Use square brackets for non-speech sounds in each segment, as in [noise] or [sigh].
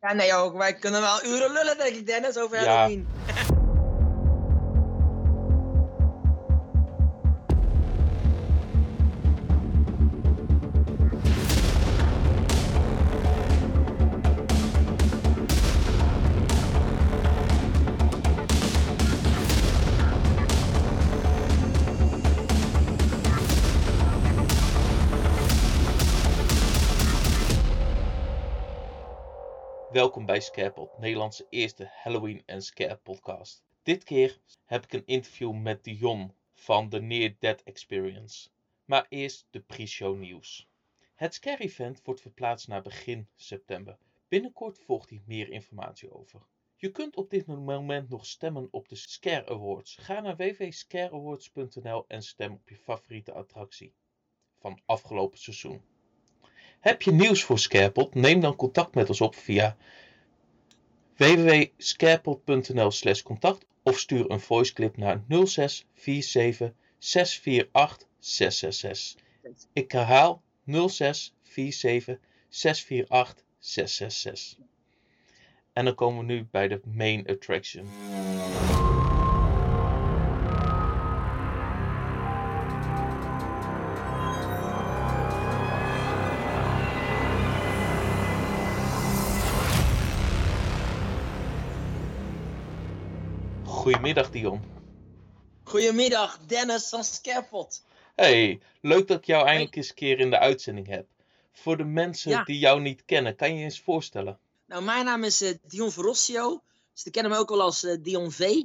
Ja, nee ook. Wij kunnen wel uren lullen, denk ik, Dennis, over Ja. Halloween. Bij Scarepot, Nederlandse eerste Halloween en Scare podcast. Dit keer heb ik een interview met Dion van de Near Dead Experience. Maar eerst de pre-show nieuws. Het Scare Event wordt verplaatst naar begin september. Binnenkort volgt hier meer informatie over. Je kunt op dit moment nog stemmen op de Scare Awards. Ga naar www.scareawards.nl en stem op je favoriete attractie van afgelopen seizoen. Heb je nieuws voor Scarepot? Neem dan contact met ons op via www.scarepot.nl slash contact of stuur een voiceclip naar 0647 648 666. Ik herhaal 0647 648 666. En dan komen we nu bij de main attraction. Goedemiddag Dion. Goedemiddag, Dennis van Scarepot. Hey, leuk dat ik jou eindelijk eens een keer in de uitzending heb. Voor de mensen Ja. die jou niet kennen, kan je je eens voorstellen? Nou, mijn naam is eh, Dion Verrossio. Ze kennen me ook wel als eh, Dion V.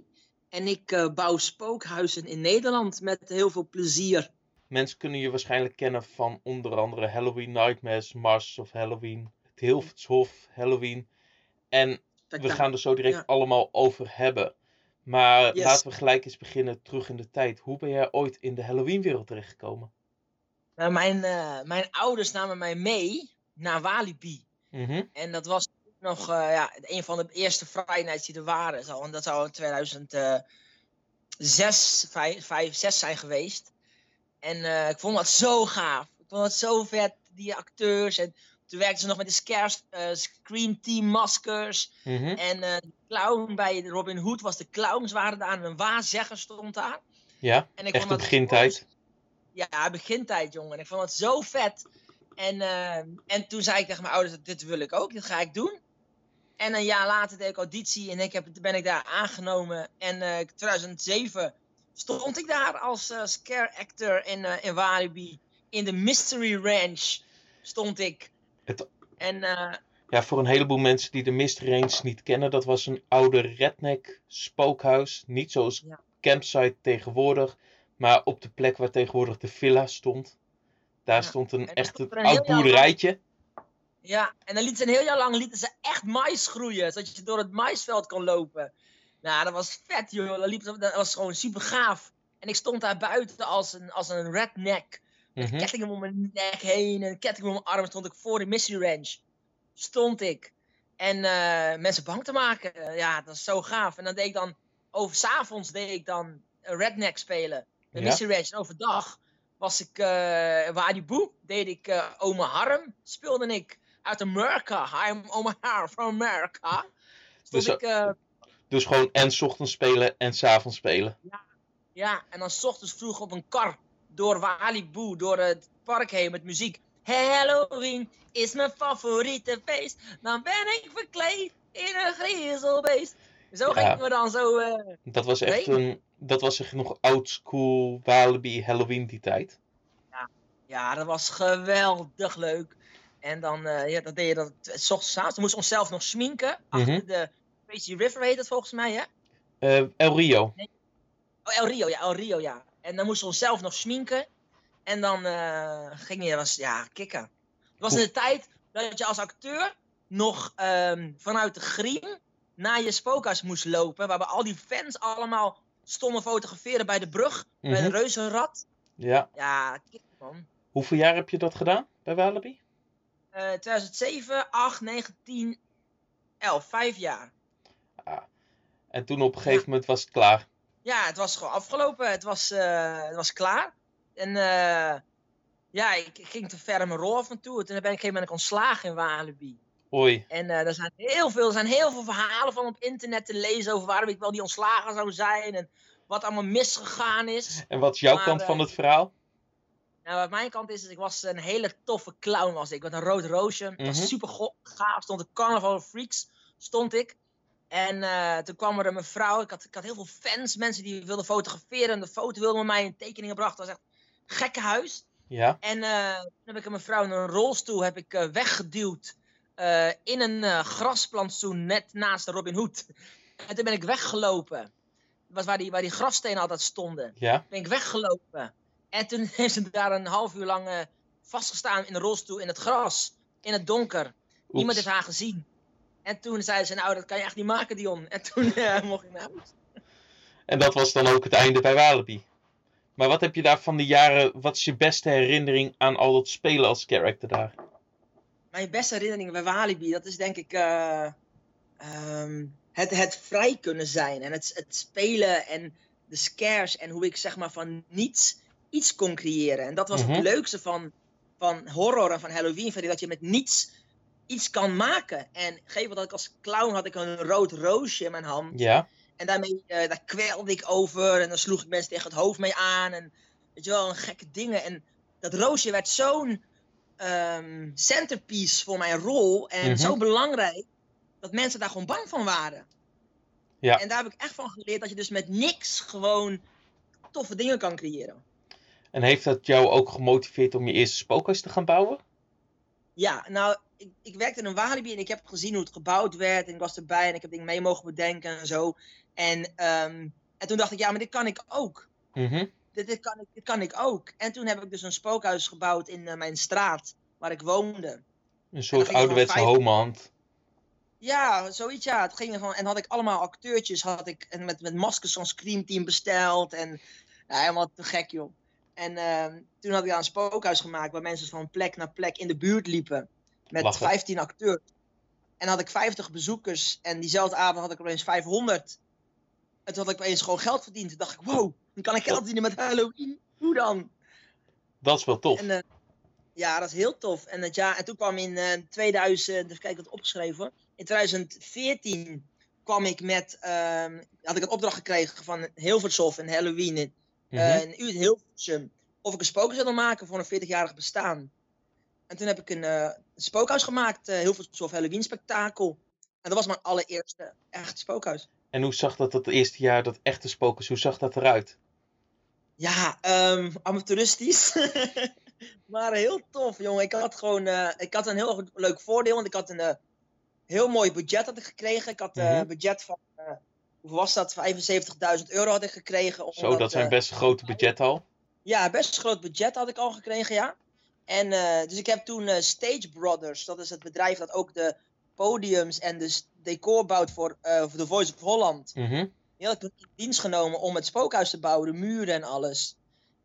En ik eh, bouw spookhuizen in Nederland met heel veel plezier. Mensen kunnen je waarschijnlijk kennen van onder andere Halloween Nightmares, Masters of Halloween, het Hilvershof Halloween. En we gaan er zo direct Ja. allemaal over hebben. Maar Yes. laten we gelijk eens beginnen terug in de tijd. Hoe ben jij ooit in de Halloween-wereld terechtgekomen? Nou, mijn, eh, mijn ouders namen mij mee naar Walibi. Mhm. En dat was nog eh, ja, een van de eerste Friday Nights die er waren. Zo, en dat zou in 2006, 5, 5, 6 zijn geweest. En ik vond dat zo gaaf. Ik vond dat zo vet, die acteurs. En toen werkten ze nog met de scare, Scream Team maskers. Mhm. En eh, de clown bij Robin Hood was de clowns waren daar. En een waarzegger stond daar. Ja, En ik echt de dat begintijd. ja, begintijd, jongen. Ik vond het zo vet. En, eh, en toen zei ik tegen mijn ouders, dit wil ik ook, dit ga ik doen. En een jaar later deed ik auditie en ik heb, ben ik daar aangenomen. En eh 2007 stond ik daar als eh, scare actor in, eh, in Walibi. In de Mystery Ranch stond ik. Het- En eh, Ja, voor een heleboel mensen die de Mystery Range niet kennen, dat was een oude redneck spookhuis. Niet zoals Ja. campsite tegenwoordig, maar op de plek waar tegenwoordig de villa stond. Daar Ja, stond een en echt een oud boerderijtje. Ja, en dan lieten ze een heel jaar lang lieten ze echt mais groeien, zodat je door het maisveld kon lopen. Nou, dat was vet, joh. Dat, liep, dat was gewoon super gaaf. En ik stond daar buiten als een, als een redneck. Met Mhm. kettingen om mijn nek heen en kettingen om mijn arm stond ik voor de Mystery Ranch. Stond ik. En eh, mensen bang te maken. Ja, dat is zo gaaf. En dan deed ik dan, over 's avonds deed ik dan redneck spelen. De Ja. Mystery Ranch. En overdag was ik, uh, boe, deed ik eh Oma Harm, speelde ik uit Amerika. I'm Oma Harm from America. Stond Dus, ik, Dus gewoon en 's ochtends spelen en 's avonds spelen. ja, en dan 's ochtends vroeg op een kar door Walibi, door het park heen met muziek. Halloween is mijn favoriete feest. Dan ben ik verkleed in een griezelbeest. Zo Ja. gingen we dan zo. eh, Dat was echt Nee. een. Dat was echt nog old school Walibi Halloween die tijd. ja, dat was geweldig leuk. En dan, eh, ja, dan deed je dat s ochtends avonds. Dan moesten we onszelf nog sminken. Achter Mhm. de Crazy River heet het volgens mij, hè? Eh, El Rio. Oh, El Rio, ja, El Rio, ja. En dan moesten we onszelf nog sminken. En dan eh, ging je, was, ja, kicken. Het was in de tijd dat je als acteur nog ehm, vanuit de griem naar je spookhuis moest lopen. Waarbij al die fans allemaal stonden fotograferen bij de brug. Bij Mhm. de reuzenrad. Ja. Ja, kicken man. Hoeveel jaar heb je dat gedaan bij Walibi? Eh 2007, 8, 9, 10, 11. Vijf jaar. En toen op een gegeven moment was het klaar. Ja, het was gewoon afgelopen. Het was, eh, het was klaar. En eh, ja, ik, ik ging te ver in mijn rol af en toe. Toen ben ik, op een gegeven moment ontslagen in Walibi. Oei. En eh, er, zijn heel veel, er zijn heel veel verhalen van op internet te lezen over waarom ik wel die ontslagen zou zijn. En wat allemaal misgegaan is. En wat is jouw Maar, kant eh, van het verhaal? Nou, wat mijn kant is, is ik was een hele toffe clown was ik. Met een rood roosje. Mhm. was super gaaf. Stond de Carnival of Freaks, stond ik. En toen kwam er een mevrouw. Ik had, ik had heel veel fans, mensen die wilden fotograferen. En de foto wilde met mij in tekeningen bracht. Dat was echt een gekke huis. Ja. En eh, toen heb ik een mevrouw in een rolstoel heb ik, eh, weggeduwd. eh, in een grasplantsoen net naast de Robin Hood. En toen ben ik weggelopen. Dat was waar die, waar die grafstenen altijd stonden Ja. ben ik weggelopen. En toen [laughs] heeft ze daar een half uur lang vastgestaan in de rolstoel in het gras. In het donker. Niemand heeft haar gezien. En toen zei ze, nou dat kan je echt niet maken Dion. En toen [laughs] mocht ik naar huis. En dat was dan ook het einde bij Walibi. Maar wat heb je daar van de jaren, wat is je beste herinnering aan al dat spelen als character daar? Mijn beste herinneringen bij Walibi, dat is denk ik eh, ehm, het, het vrij kunnen zijn. En het, het spelen en de scares. En hoe ik zeg maar van niets iets kon creëren. En dat was Mhm. het leukste van, van horror en van Halloween. Vind ik, dat je met niets iets kan maken. En geef dat ik als clown had ik een rood roosje in mijn hand. Ja. En daarmee eh, daar kwelde ik over. En dan sloeg ik mensen tegen het hoofd mee aan. En weet je wel, een gekke dingen. En dat roosje werd zo'n ehm, centerpiece voor mijn rol. En Mhm. zo belangrijk. Dat mensen daar gewoon bang van waren. Ja. En daar heb ik echt van geleerd dat je dus met niks gewoon toffe dingen kan creëren. En heeft dat jou ook gemotiveerd om je eerste spookhuis te gaan bouwen? Ja, nou, ik, ik werkte in een Walibi en ik heb gezien hoe het gebouwd werd. En ik was erbij en ik heb dingen mee mogen bedenken en zo. En, ehm, en toen dacht ik, ja, maar dit kan ik ook. Mhm. Dit, dit, kan ik, dit kan ik ook. En toen heb ik dus een spookhuis gebouwd in eh, mijn straat waar ik woonde. Een soort van ouderwetse vijf- homehand. Ja, zoiets ja. Het ging ervan, en had ik allemaal acteurtjes had ik, en met, met maskers van Scream Team besteld. En ja, helemaal te gek joh. En ehm, toen had ik daar een spookhuis gemaakt waar mensen van plek naar plek in de buurt liepen. Met Lachen. 15 acteurs. En had ik 50 bezoekers. En diezelfde avond had ik opeens 500. En toen had ik opeens gewoon geld verdiend. Toen dacht ik, wow, nu kan ik geld verdienen met Halloween. Hoe dan? Dat is wel tof. En, eh, ja, dat is heel tof. En, het jaar, en toen kwam in eh 2000, even kijken, het opgeschreven. In 2014 kwam ik met, ehm, had ik een opdracht gekregen van Hilvershof en Halloween in, Mhm. eh, in U- Hilversum. Of ik een spookhuis wilde maken voor een 40-jarig bestaan. En toen heb ik een, eh, een spookhuis gemaakt, uh, Hilvershof Halloween Spektakel. En dat was mijn allereerste echte spookhuis. En hoe zag dat het eerste jaar, dat echte spookhuis, hoe zag dat eruit? Ja, ehm amateuristisch. [laughs] maar heel tof, jongen. Ik had gewoon eh, ik had een heel leuk voordeel. Want ik had een eh, heel mooi budget had ik gekregen. Ik had eh, Mhm. een budget van, eh, hoeveel was dat? 75.000 euro had ik gekregen. Zo, dat zijn eh, best een grote budget al. Ja, best een groot budget had ik al gekregen, ja. En eh, dus ik heb toen eh, Stage Brothers, dat is het bedrijf dat ook de podiums en de decor bouwt voor, eh, voor The Voice of Holland. Die had ik in dienst genomen om het spookhuis te bouwen, de muren en alles.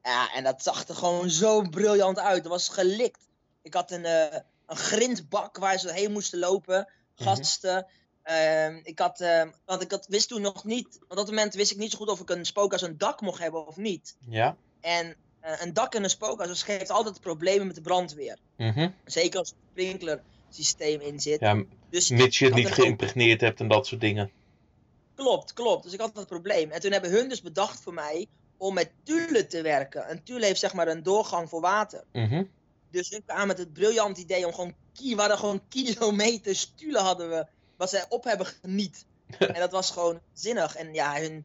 Ja, en dat zag er gewoon zo briljant uit. Dat was gelikt. Ik had een, een grindbak waar ze heen moesten lopen, Mhm. gasten. Ehm, ik had, ehm, want ik had, wist toen nog niet, op dat moment wist ik niet zo goed of ik een spookhuis een dak mocht hebben of niet. Ja. En een dak in een spookhuis dat geeft altijd problemen met de brandweer. Mhm. Zeker als er een sprinklersysteem in zit. Ja, dus mits je het niet geïmpregneerd hebt en dat soort dingen. Klopt, klopt. Dus ik had dat probleem. En toen hebben hun dus bedacht voor mij om met Thule te werken. En Thule heeft zeg maar een doorgang voor water. Mhm. Dus hun kwamen met het briljant idee om gewoon, we hadden gewoon kilometers Thule hadden we, wat zij op hebben geniet. [laughs] en dat was gewoon zinnig. En ja, hun,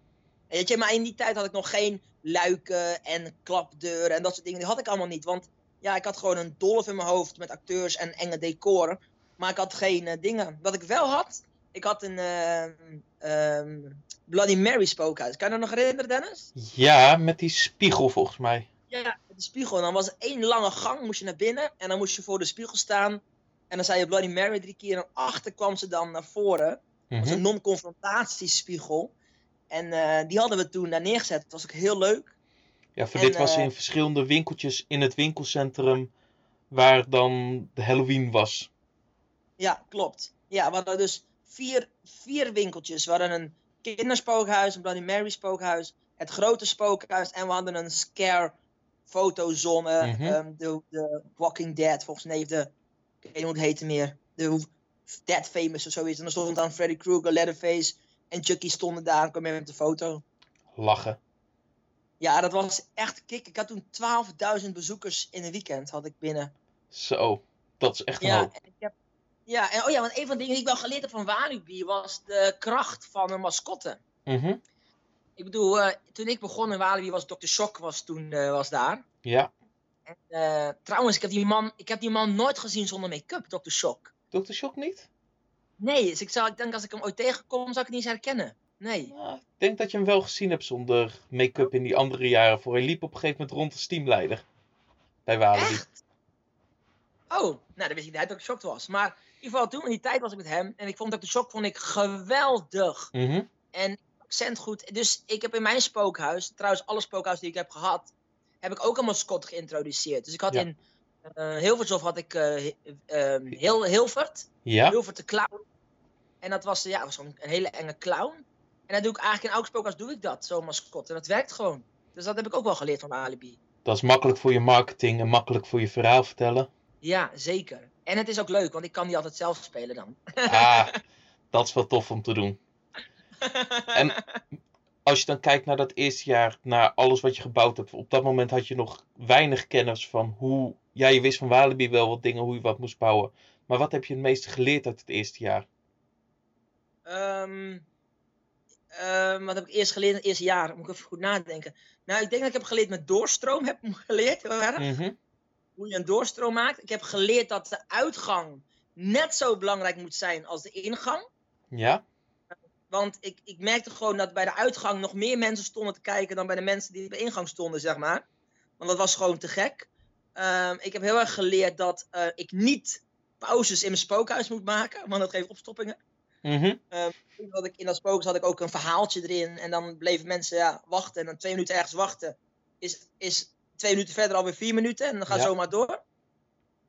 weet je, maar in die tijd had ik nog geen luiken en klapdeuren en dat soort dingen. Die had ik allemaal niet. Want ja, ik had gewoon een dolf in mijn hoofd met acteurs en enge decor. Maar ik had geen eh, dingen. Wat ik wel had, ik had een ehm, ehm, Bloody Mary spookhuis. Kan je dat nog herinneren, Dennis? Ja, met die spiegel volgens mij. Ja, met de spiegel. En dan was er één lange gang, moest je naar binnen. En dan moest je voor de spiegel staan. En dan zei je Bloody Mary drie keer. En achter kwam ze dan naar voren. Dat was Mhm. een non-confrontatiespiegel. En eh, die hadden we toen daar neergezet. Dat was ook heel leuk. Ja, voor En, dit was eh, in verschillende winkeltjes in het winkelcentrum waar dan de Halloween was. Ja, klopt. Ja, we hadden dus vier, vier winkeltjes. We hadden een kinderspookhuis, een Bloody Mary spookhuis, het grote spookhuis en we hadden een scare fotozone. Ehm, de, de Walking Dead, volgens mij de, ik weet niet hoe het heette meer. De Dead Famous of zoiets. En dan stond dan Freddy Krueger, Leatherface en Chucky stonden daar. En kwam met de foto. Lachen. Ja, dat was echt kick. Ik had toen 12.000 bezoekers in een weekend had ik binnen. Zo, dat is echt een Ja, hoop. en ik heb, ja, en, oh ja, want een van de dingen die ik wel geleerd heb van Walibi was de kracht van een mascotte. Mhm. Ik bedoel, eh, toen ik begon in Walibi was Dr. Shock was toen eh, was daar. Ja, En, eh, trouwens, ik heb, die man, ik heb die man nooit gezien zonder make-up, Dr. Shock. Dr. Shock niet? Nee, dus ik, zou, ik denk als ik hem ooit tegenkom, zou ik het niet eens herkennen. Nee. Nou, ik denk dat je hem wel gezien hebt zonder make-up in die andere jaren. Voor hij liep op een gegeven moment rond als teamleider. Bij Walibi. Echt? Oh, nou, dan wist ik niet dat ik Shock was. Maar in ieder geval, toen in die tijd was ik met hem. En ik vond Dr. Shock vond ik geweldig. Mhm. En accent goed. Dus ik heb in mijn spookhuis, trouwens alle spookhuizen die ik heb gehad, heb ik ook een mascotte geïntroduceerd. Dus ik had Ja. in uh, Hilvershof had ik Hi- ehm, Hil Hilvert, Ja, Hilvert de clown. En dat was, ja, was zo'n een hele enge clown. En dat doe ik eigenlijk in elk spookhuis doe ik dat, zo'n mascotte. En dat werkt gewoon. Dus dat heb ik ook wel geleerd van Alibi. dat is makkelijk voor je marketing en makkelijk voor je verhaal vertellen. Ja, zeker. En het is ook leuk, want ik kan die altijd zelf spelen dan. Ah, dat is wel tof om te doen. [laughs] En als je dan kijkt naar dat eerste jaar, naar alles wat je gebouwd hebt, op dat moment had je nog weinig kennis van hoe. Ja, je wist van Walibi wel wat dingen, hoe je wat moest bouwen. Maar wat heb je het meeste geleerd uit het eerste jaar? Ehm, ehm, wat heb ik eerst geleerd in het eerste jaar? Moet ik even goed nadenken. Nou, ik denk dat ik heb geleerd met doorstroom. [laughs] Heb ik geleerd, heel erg. Mhm. Hoe je een doorstroom maakt. Ik heb geleerd dat de uitgang net zo belangrijk moet zijn als de ingang. Ja, Want ik, ik merkte gewoon dat bij de uitgang nog meer mensen stonden te kijken dan bij de mensen die bij de ingang stonden, zeg maar. Want dat was gewoon te gek. Ehm, ik heb heel erg geleerd dat eh, ik niet pauzes in mijn spookhuis moet maken, want dat geeft opstoppingen. Mhm. Had ik in dat spookhuis had ik ook een verhaaltje erin. En dan bleven mensen ja, wachten. En dan twee minuten ergens wachten. Is, is twee minuten verder alweer vier minuten. En dan gaat Ja. zomaar door.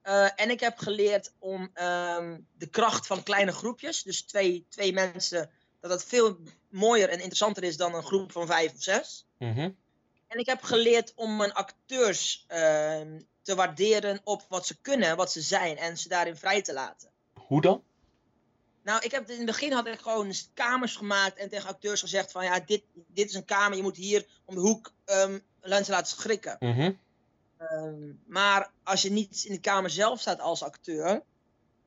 Eh, en ik heb geleerd om ehm, de kracht van kleine groepjes. Dus twee, twee mensen. Dat dat veel mooier en interessanter is dan een groep van vijf of zes. Mhm. En ik heb geleerd om mijn acteurs ehm, te waarderen op wat ze kunnen, wat ze zijn. En ze daarin vrij te laten. Hoe dan? Nou, ik heb in het begin had ik gewoon kamers gemaakt en tegen acteurs gezegd van ja, dit, dit is een kamer, je moet hier om de hoek ehm mensen laten schrikken. Mhm. Ehm, maar als je niet in de kamer zelf staat als acteur,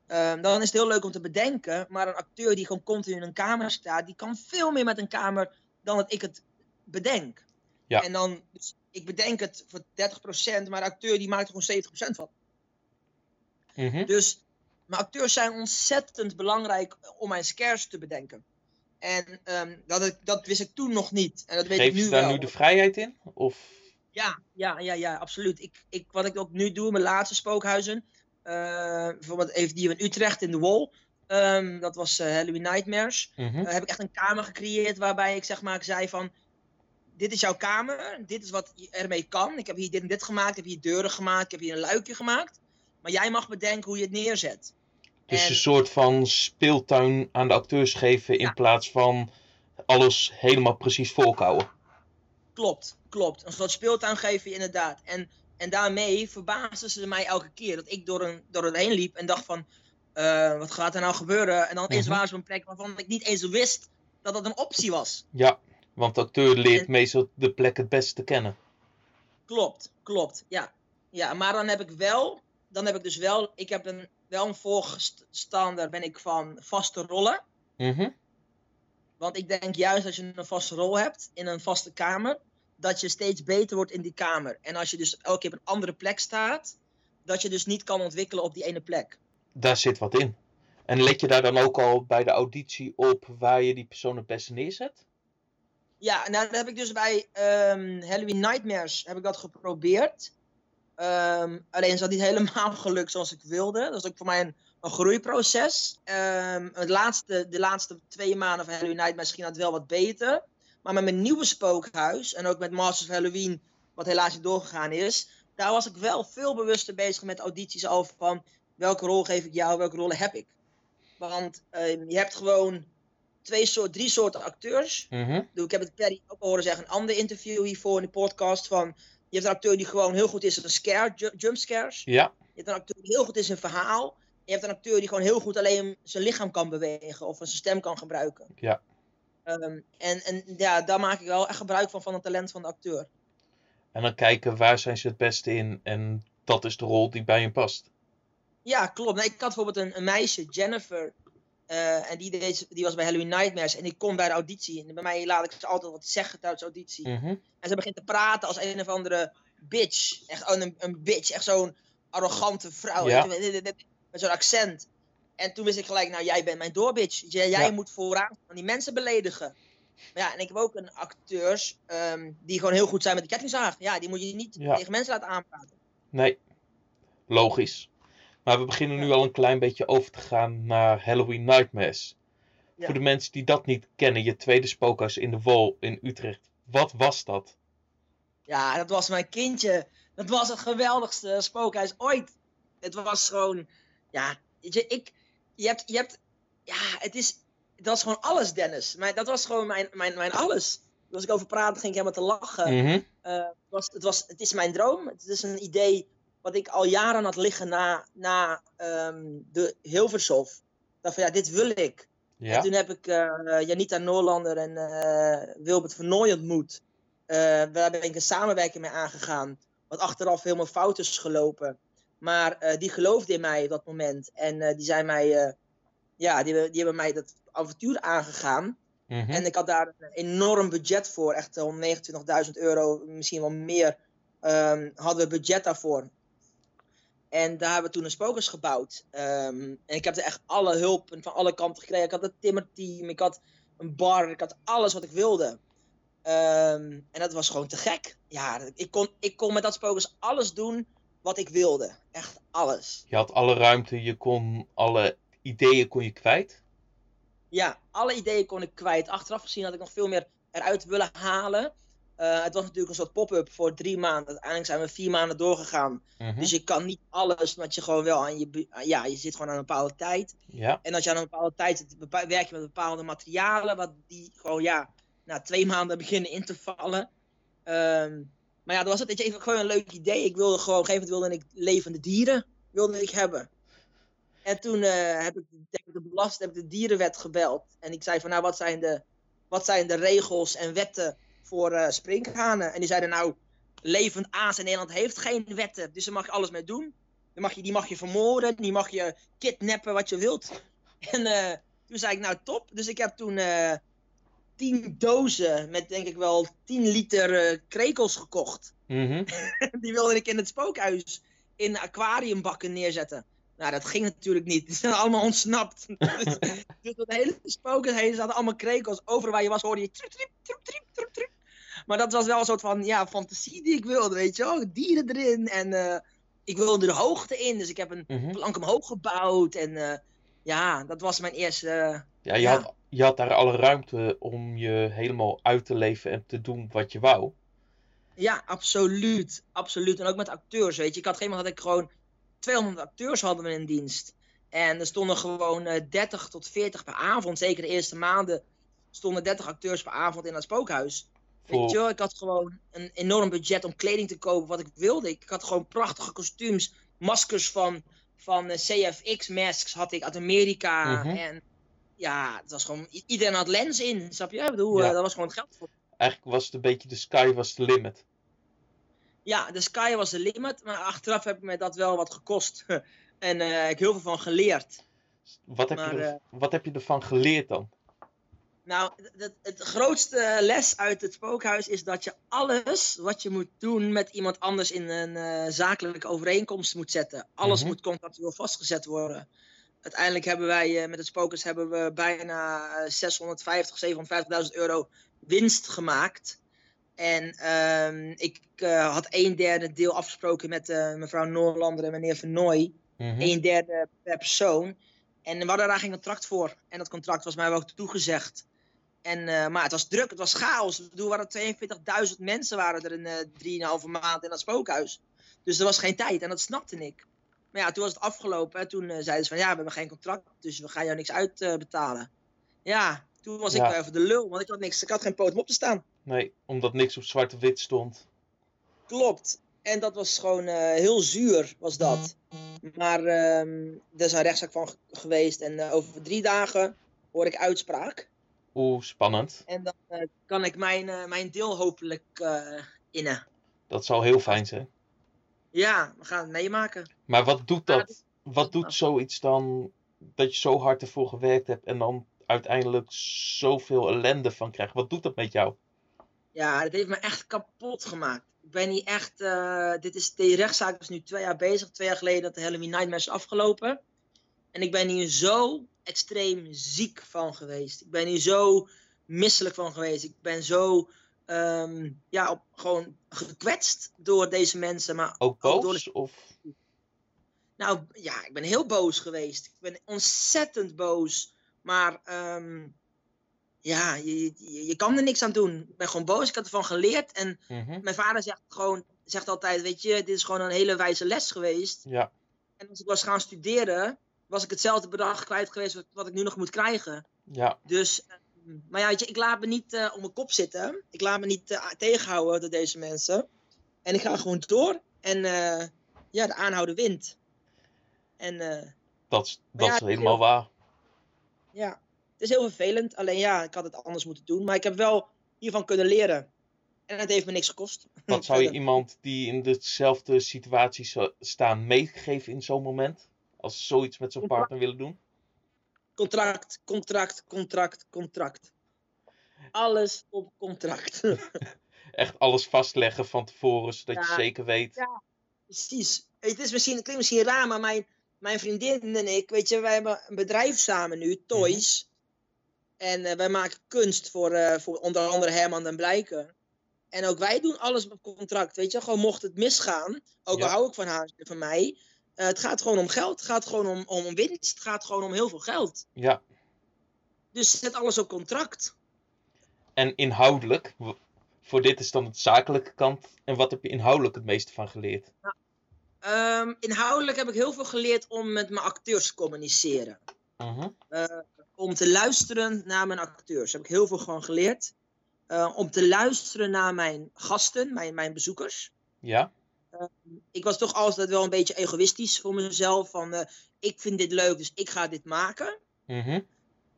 ehm, dan is het heel leuk om te bedenken. Maar een acteur die gewoon continu in een kamer staat, die kan veel meer met een kamer dan dat ik het bedenk. Ja. En dan, dus ik bedenk het voor 30%, maar de acteur die maakt er gewoon 70% van. Mhm. Dus mijn acteurs zijn ontzettend belangrijk om mijn scares te bedenken. En ehm, dat, ik- dat wist ik toen nog niet. En dat weet ik nu daar wel. nu de vrijheid in? Of Ja, ja, ja, ja, absoluut. Ik, ik, wat ik ook nu doe mijn laatste spookhuizen. eh, bijvoorbeeld even die in Utrecht in de Wall. ehm, dat was eh, Halloween Nightmares. Mhm. Eh, heb ik echt een kamer gecreëerd waarbij ik zeg maar ik zei van... Dit is jouw kamer, dit is wat je ermee kan. Ik heb hier dit en dit gemaakt, ik heb hier deuren gemaakt, ik heb hier een luikje gemaakt. Maar jij mag bedenken hoe je het neerzet. Dus En- een soort van speeltuin aan de acteurs geven in plaats van alles helemaal precies volkouwen. Klopt, klopt. Een soort speeltuin geven inderdaad. En, en daarmee verbaasden ze mij elke keer. Dat ik door, een, door het heen liep en dacht van... eh, wat gaat er nou gebeuren? En dan eens Mhm. waren ze op een plek waarvan ik niet eens wist dat dat een optie was. Ja, want de acteur leert En- meestal de plek het beste te kennen. Klopt, klopt. Ja. ja, maar dan heb ik wel... Dan heb ik dus wel... Ik heb een, wel een voorstander ben ik van vaste rollen. Mhm. Want ik denk juist als je een vaste rol hebt in een vaste kamer, dat je steeds beter wordt in die kamer. En als je dus elke keer op een andere plek staat, dat je dus niet kan ontwikkelen op die ene plek. Daar zit wat in. En let je daar dan ook al bij de auditie op waar je die persoon het beste neerzet? Ja, nou dat heb ik dus bij ehm, Halloween Nightmares heb ik dat geprobeerd. Ehm, alleen is dat niet [laughs] helemaal gelukt zoals ik wilde. Dat is ook voor mij een, een groeiproces. Ehm, het laatste, de laatste twee maanden van Halloween Nightmares ging dat wel wat beter. Maar met mijn nieuwe spookhuis en ook met Masters of Halloween, wat helaas niet doorgegaan is, daar was ik wel veel bewuster bezig met audities over van welke rol geef ik jou, welke rollen heb ik. Want je hebt gewoon twee soort, drie soorten acteurs. Mhm. Ik heb het Perry ook al horen zeggen, een ander interview hiervoor in de podcast. Van, je hebt een acteur die gewoon heel goed is in scare, ju- jump scares. Ja, Je hebt een acteur die heel goed is in verhaal. je hebt een acteur die gewoon heel goed alleen zijn lichaam kan bewegen of zijn stem kan gebruiken. Ja. Ehm, en, en ja, daar maak ik wel echt gebruik van, van het talent van de acteur. En dan kijken waar zijn ze het beste in en dat is de rol die bij hem past. Ja, klopt. Ik had bijvoorbeeld een, een meisje, Jennifer. Eh, en die, deed, die was bij Halloween Nightmares. En die kon bij de auditie. En bij mij laat ik ze altijd wat zeggen tijdens de auditie. Mhm. En ze begint te praten als een of andere bitch. Echt oh, een, een bitch. Echt zo'n arrogante vrouw. Ja. Met zo'n accent. En toen wist ik gelijk, nou jij bent mijn doorbitch. Jij, jij Ja. moet vooraan van die mensen beledigen. Maar ja, en ik heb ook een acteurs ehm, die gewoon heel goed zijn met de kettingzaag. Ja, die moet je niet Ja. tegen mensen laten aanpraten. Nee, logisch. Maar we beginnen nu al een klein beetje over te gaan naar Halloween Nightmares. Ja. Voor de mensen die dat niet kennen, je tweede spookhuis in de Wol in Utrecht. Wat was dat? Ja, dat was mijn kindje. Dat was het geweldigste spookhuis ooit. Het was gewoon, ja, weet je, ik, je hebt, je hebt, ja, het is, dat was gewoon alles, Dennis. Maar dat was gewoon mijn, mijn, mijn alles. Als ik over praatte, ging ik helemaal te lachen. Mhm. Eh, het, was, het, was, het is mijn droom. Het is een idee wat ik al jaren had liggen na, na ehm, de Hilvershof. Dacht van, ja, dit wil ik. En toen heb ik eh, Janita Noorlander en eh, Wilbert Vernooy ontmoet. Eh, daar ben ik een samenwerking mee aangegaan. Wat achteraf helemaal fout is gelopen. Maar die geloofde in mij op dat moment. En die zijn mij, ja, die, hebben- die hebben mij dat avontuur aangegaan. Mhm. En ik had daar een enorm budget voor. Echt 129.000 euro, misschien wel meer. ehm, hadden we budget daarvoor. En daar hebben we toen een spokers gebouwd. Ehm, en ik heb er echt alle hulp van alle kanten gekregen. Ik had een timmerteam, ik had een bar, ik had alles wat ik wilde. Ehm, en dat was gewoon te gek. Ja, ik kon, ik kon met dat spokers alles doen wat ik wilde. Echt alles. Je had alle ruimte, je kon alle ideeën kon je kwijt. Ja, alle ideeën kon ik kwijt. Achteraf gezien had ik nog veel meer eruit willen halen. Eh, het was natuurlijk een soort pop-up voor drie maanden. Uiteindelijk zijn we vier maanden doorgegaan. Mhm. Dus je kan niet alles, want je gewoon wel aan je... Ja, je zit gewoon aan een bepaalde tijd. Ja, En als je aan een bepaalde tijd zit, werk je met bepaalde materialen, wat die gewoon, ja, na twee maanden [laughs] beginnen in te vallen. Ehm, maar ja, dat was het, weet je, even gewoon een leuk idee. Ik wilde gewoon, op een gegeven moment wilde ik levende dieren, wilde ik hebben. En toen eh, heb ik tegen de belast, heb ik de dierenwet gebeld. En ik zei van, nou, wat zijn de, wat zijn de regels en wetten voor eh sprinkhanen? En die zeiden, nou, levend aas in Nederland heeft geen wetten, dus daar mag je alles mee doen. Dan mag je, die mag je vermoorden, die mag je kidnappen, wat je wilt. [laughs] En eh, toen zei ik, nou top. Dus ik heb toen eh tien dozen met denk ik wel 10 liter krekels gekocht. Mhm. [laughs] Die wilde ik in het spookhuis in aquariumbakken neerzetten. Nou, dat ging natuurlijk niet. Die zijn allemaal ontsnapt. [laughs] dus, dus dat hele spookhuis heen zaten allemaal krekels. Overal waar je was hoorde je trup. Maar dat was wel een soort van ja, fantasie die ik wilde, weet je wel. Dieren erin en eh, ik wilde de hoogte in. Dus ik heb een Mhm. plank omhoog gebouwd. En eh, ja, dat was mijn eerste... eh, Ja, je, Ja. Had, je had daar alle ruimte om je helemaal uit te leven en te doen wat je wou. Ja, absoluut. Absoluut. En ook met acteurs, weet je. Ik had geen moment dat ik gewoon 200 acteurs hadden we in dienst. En er stonden gewoon eh 30 tot 40 per avond. Zeker de eerste maanden stonden 30 acteurs per avond in dat spookhuis. Weet je ik had gewoon een enorm budget om kleding te kopen wat ik wilde. Ik had gewoon prachtige kostuums, maskers van, van eh, CFX masks had ik uit Amerika. Mhm. En ja, het was gewoon, iedereen had lens in, snap je? Ik bedoel, Ja. eh, dat was gewoon het geld voor. eigenlijk was het een beetje de sky was the limit. Ja, de sky was de limit, maar achteraf heb ik me dat wel wat gekost. [laughs] en eh, ik heb heel veel van geleerd. Wat heb, Maar, je, er- wat heb je ervan geleerd dan? Nou, het, het, grootste les uit het spookhuis is dat je alles wat je moet doen met iemand anders in een eh, zakelijke overeenkomst moet zetten. Alles Mhm. moet contractueel vastgezet worden. Uiteindelijk hebben wij eh, met het spookhuis hebben we bijna eh, 650, 750.000 euro winst gemaakt. En ehm, ik eh, had een derde deel afgesproken met eh, mevrouw Noorlander en meneer Vernooy. Mhm. een derde per persoon. En we hadden daar geen contract voor. En dat contract was mij wel toegezegd. En, eh, maar het was druk, het was chaos. Ik bedoel, er waren 42.000 mensen waren er in eh 3,5 maand in dat spookhuis. Dus er was geen tijd en dat snapte ik. Maar ja, toen was het afgelopen. En toen eh, zeiden ze van ja, we hebben geen contract, dus we gaan jou niks uitbetalen. ja, toen was Ja. ik even de lul, want ik had, niks, ik had geen poot om op te staan. Nee, omdat niks op zwart-wit stond. Klopt. En dat was gewoon heel zuur, was dat. Maar ehm, er is een rechtszaak van ge- geweest en over drie dagen hoor ik uitspraak. Oeh, spannend. En dan eh, kan ik mijn, eh, mijn deel hopelijk eh, innen. Dat zou heel fijn zijn. Ja, we gaan het meemaken. Maar wat doet dat? Wat doet zoiets dan dat je zo hard ervoor gewerkt hebt en dan uiteindelijk zoveel ellende van krijgt? Wat doet dat met jou? Ja, dit heeft me echt kapot gemaakt. Ik ben hier echt. dit is, de rechtszaak is nu twee jaar bezig. Twee jaar geleden dat de Halloween Nightmare is afgelopen. En ik ben hier zo extreem ziek van geweest. Ik ben hier zo misselijk van geweest. Ik ben zo. ehm, ja, op, gewoon gekwetst door deze mensen. Maar Ook Ook door boos? Of Nou ja, ik ben heel boos geweest. Ik ben ontzettend boos. Maar ehm, ja, je, je, je kan er niks aan doen. Ik ben gewoon boos. Ik had ervan geleerd. En Mhm. mijn vader zegt gewoon, zegt altijd, weet je, dit is gewoon een hele wijze les geweest. Ja, En als ik was gaan studeren, was ik hetzelfde bedrag kwijt geweest wat, wat ik nu nog moet krijgen. ja, Dus, ehm, maar ja, weet je, ik laat me niet eh, op mijn kop zitten. Ik laat me niet eh, tegenhouden door deze mensen. En ik ga gewoon door. En eh, ja, de aanhouden wint. En dat, dat ja, is helemaal waar. Ja, het is heel vervelend. Alleen ja, ik had het anders moeten doen. Maar ik heb wel hiervan kunnen leren. En het heeft me niks gekost. Wat zou je [laughs] iemand die in dezelfde situatie zou staan meegeven in zo'n moment? Als ze zoiets met zijn partner willen doen? Contract, contract, contract, contract. Alles op contract. [laughs] Echt alles vastleggen van tevoren, zodat je zeker weet. Ja. Precies. Het, is misschien, het klinkt misschien raar, maar mijn, mijn vriendin en ik, weet je, wij hebben een bedrijf samen nu, Toys. En eh, wij maken kunst voor, eh, voor onder andere Herman den Blijker. En ook wij doen alles op contract, weet je. Gewoon mocht het misgaan, ook Ja. al hou ik van haar en van mij. Eh, het gaat gewoon om geld, het gaat gewoon om, om winst, het gaat gewoon om heel veel geld. Ja, Dus zet alles op contract. en inhoudelijk, voor dit is dan het zakelijke kant. En wat heb je inhoudelijk het meeste van geleerd? Ehm, inhoudelijk heb ik heel veel geleerd om met mijn acteurs te communiceren. Mhm. om te luisteren naar mijn acteurs. Daar heb ik heel veel van geleerd. Eh, om te luisteren naar mijn gasten, mijn, mijn bezoekers. Ja, Ik was toch altijd wel een beetje egoïstisch voor mezelf. Van, eh, ik vind dit leuk, dus ik ga dit maken. mhm.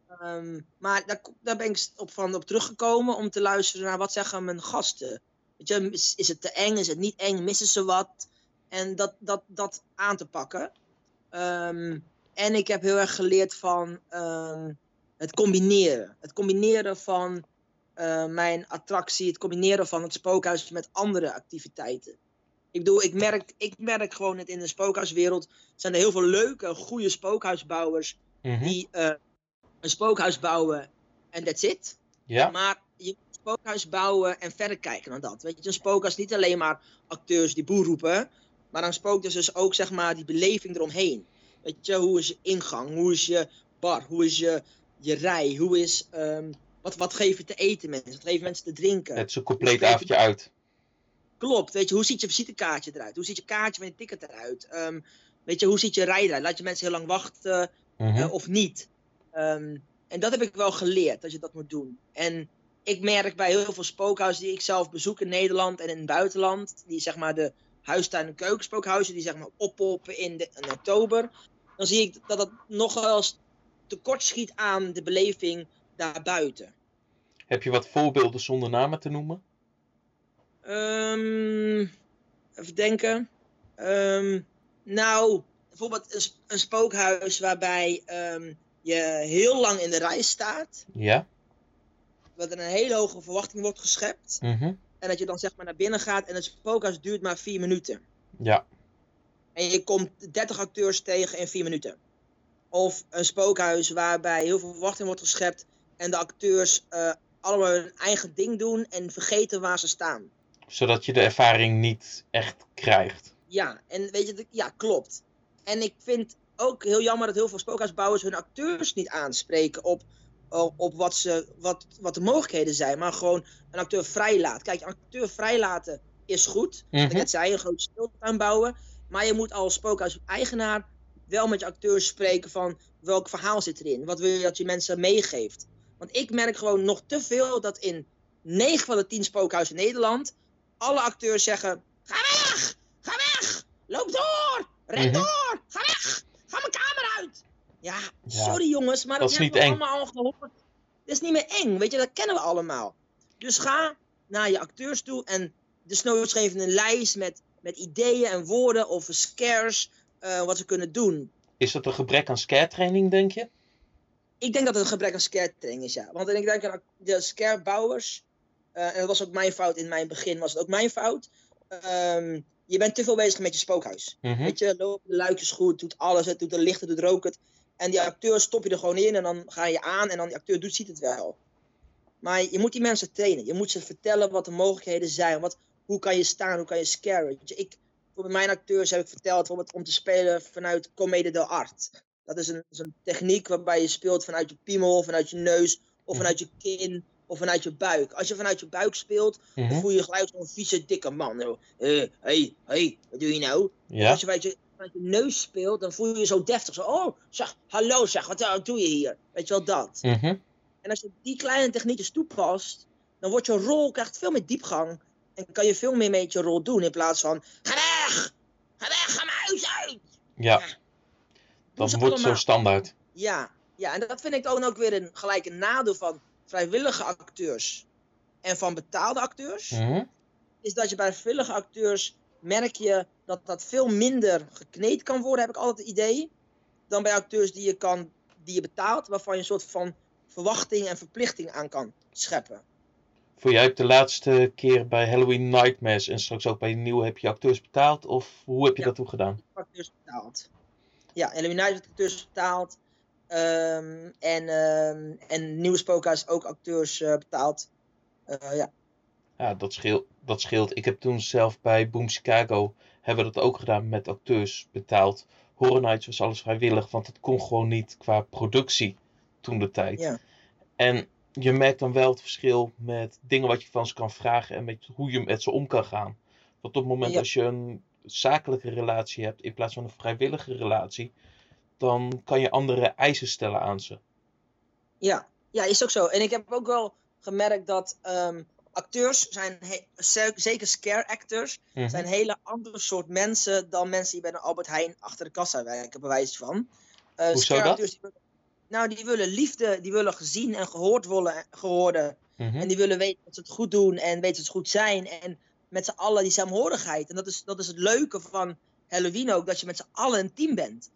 Ehm, maar daar, daar ben ik op, van op teruggekomen om te luisteren naar wat zeggen mijn gasten. Weet je, is, is het te eng, is het niet eng, missen ze wat? En dat, dat, dat aan te pakken. Ehm, en ik heb heel erg geleerd van ehm, het combineren. Het combineren van eh, mijn attractie, het combineren van het spookhuis met andere activiteiten. Ik bedoel, ik merk, ik merk gewoon dat in de spookhuiswereld zijn er heel veel leuke, goede spookhuisbouwers mhm. die eh, een spookhuis bouwen en that's it. Ja, Maar je moet een spookhuis bouwen en verder kijken dan dat. Weet je, een spookhuis is niet alleen maar acteurs die boer roepen, maar een spookhuis is dus ook zeg maar die beleving eromheen. Weet je, hoe is je ingang, hoe is je bar, hoe is je, je rij, hoe is, ehm, wat, wat geef je te eten mensen, wat je mensen te drinken. het is een compleet avondje uit. Klopt, weet je, hoe ziet je visitekaartje eruit, hoe ziet je kaartje van je ticket eruit, Ehm, weet je, hoe ziet je rij eruit, laat je mensen heel lang wachten, Mhm. eh, of niet. Ehm, en dat heb ik wel geleerd, dat je dat moet doen. En ik merk bij heel veel spookhuizen die ik zelf bezoek in Nederland en in het buitenland, die zeg maar de huistuin- en keukenspookhuizen, die zeg maar oppoppen in, de, in oktober, dan zie ik dat het nog wel eens tekort schiet aan de beleving daarbuiten. Heb je wat voorbeelden zonder namen te noemen? Ehm, even denken. Ehm, nou, bijvoorbeeld een, een spookhuis waarbij ehm, je heel lang in de rij staat. Ja. Dat er een hele hoge verwachting wordt geschept. Mhm. En dat je dan zeg maar naar binnen gaat en het spookhuis duurt maar vier minuten. Ja. En je komt 30 acteurs tegen in vier minuten. Of een spookhuis waarbij heel veel verwachting wordt geschept en de acteurs eh, allemaal hun eigen ding doen en vergeten waar ze staan. Zodat je de ervaring niet echt krijgt. Ja, en weet je, ja, klopt. En ik vind ook heel jammer dat heel veel spookhuisbouwers hun acteurs niet aanspreken op, op wat, ze, wat, wat de mogelijkheden zijn, maar gewoon een acteur vrijlaat. Kijk, een acteur vrijlaten is goed. Ik Mhm. net zei, een grote speeltuin bouwen. Maar je moet als spookhuis-eigenaar wel met je acteurs spreken van welk verhaal zit erin. Wat wil je dat je mensen meegeeft. Want ik merk gewoon nog te veel dat in 9 van de 10 spookhuizen in Nederland alle acteurs zeggen: Ga weg! Ga weg! Loop door! Ren Mhm. door! Ga Ja, Ja, sorry jongens, maar dat dat, is hebben niet we eng. allemaal al gehoord. Dat is niet meer eng, weet je, dat kennen we allemaal. Dus ga naar je acteurs toe en desnoods geef een lijst met, met ideeën en woorden of scares, eh, wat ze kunnen doen. Is dat een gebrek aan scare training, denk je? Ik denk dat het een gebrek aan scare training is, ja. Want ik denk aan de scarebouwers, en dat was ook mijn fout in mijn begin, was het ook mijn fout. Ehm, je bent te veel bezig met je spookhuis. Mhm. Weet je, lopen de luikjes goed, doet alles, het doet de lichten, doet rook het. En die acteur stop je er gewoon in en dan ga je aan en dan die acteur doet, ziet het wel. Maar je moet die mensen trainen. Je moet ze vertellen wat de mogelijkheden zijn. Wat, hoe kan je staan, hoe kan je scaren. Je, ik, voor mijn acteurs heb ik verteld bijvoorbeeld om te spelen vanuit Comedie de Art. Dat is een, is een techniek waarbij je speelt vanuit je piemel, vanuit je neus, of Mhm. vanuit je kin, of vanuit je buik. Als je vanuit je buik speelt, dan Mhm. voel je gelijk zo'n vieze, dikke man. Hé, hé, hé, wat doe je nou? Ja. Als je vanuit je, vanuit je neus speelt, dan voel je je zo deftig. Zo, oh, zeg, hallo zeg, wat doe je hier? Weet je wel, dat. Mhm. En als je die kleine techniekjes toepast, dan wordt je rol, krijgt veel meer diepgang. En kan je veel meer met je rol doen, in plaats van, ga weg! Ga weg, ga mijn huis uit! Ja, dat wordt zo standaard. Ja, ja, en dat vind ik dan ook weer een gelijk een nadeel van vrijwillige acteurs en van betaalde acteurs. Mhm. Is dat je bij vrijwillige acteurs merk je dat dat veel minder gekneed kan worden, heb ik altijd het idee. Dan bij acteurs die je, kan, die je betaalt, waarvan je een soort van verwachting en verplichting aan kan scheppen. Voor jij hebt de laatste keer bij Halloween Nightmares en straks ook bij de nieuwe heb je acteurs betaald? Of hoe heb je Ja. dat toen gedaan? acteurs betaald. Ja, Illuminati heeft acteurs betaald. Ehm, en, ehm en Nieuwe Spookhuis ook acteurs eh, betaald. Eh, ja. Ja, dat scheelt, dat scheelt. Ik heb toen zelf bij Boom Chicago hebben we dat ook gedaan met acteurs betaald. Horror Nights was alles vrijwillig, want het kon gewoon niet qua productie toen de tijd. Ja. En je merkt dan wel het verschil met dingen wat je van ze kan vragen en met hoe je met ze om kan gaan. Want op het moment Ja. als je een zakelijke relatie hebt in plaats van een vrijwillige relatie, dan kan je andere eisen stellen aan ze. Ja. ja, is ook zo. En ik heb ook wel gemerkt dat ehm, acteurs zijn, zeker scare actors, Mhm. zijn hele andere soort mensen dan mensen die bij een Albert Heijn achter de kassa werken, bij wijze van. Eh, Hoezo dat? acteurs, die willen- nou, die willen liefde, die willen gezien en gehoord worden, gehoorden. Mhm. En die willen weten dat ze het goed doen en weten dat ze goed zijn. En met z'n allen die saamhorigheid. En dat is, dat is het leuke van Halloween ook, dat je met z'n allen een team bent.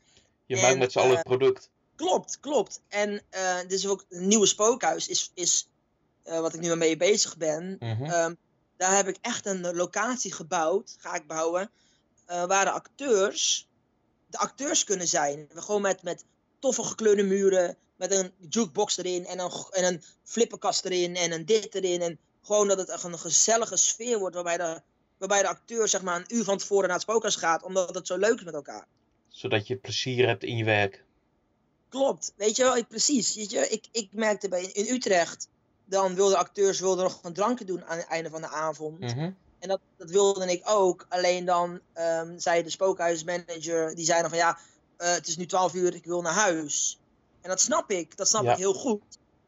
Je en, maakt met z'n allen eh, het product. Klopt, klopt. En eh is ook een nieuwe spookhuis, is, is eh, wat ik nu mee bezig ben. Mhm. Ehm, daar heb ik echt een locatie gebouwd, ga ik bouwen, eh, waar de acteurs de acteurs kunnen zijn. Gewoon met, met toffe gekleurde muren, met een jukebox erin en een, en een flipperkast erin en een dit erin. En gewoon dat het echt een gezellige sfeer wordt waarbij de, waarbij de acteur zeg maar een uur van tevoren naar het spookhuis gaat, omdat het zo leuk is met elkaar. Zodat je plezier hebt in je werk. Klopt, weet je wel, ik, precies. Weet je, ik, ik merkte bij, in Utrecht, dan wilden acteurs wilden nog een drankje doen aan het einde van de avond. Mhm. En dat, dat wilde ik ook. Alleen dan ehm, zei de spookhuismanager, die zei dan van ja, eh, het is nu 12 uur, ik wil naar huis. En dat snap ik, dat snap Ja. ik heel goed.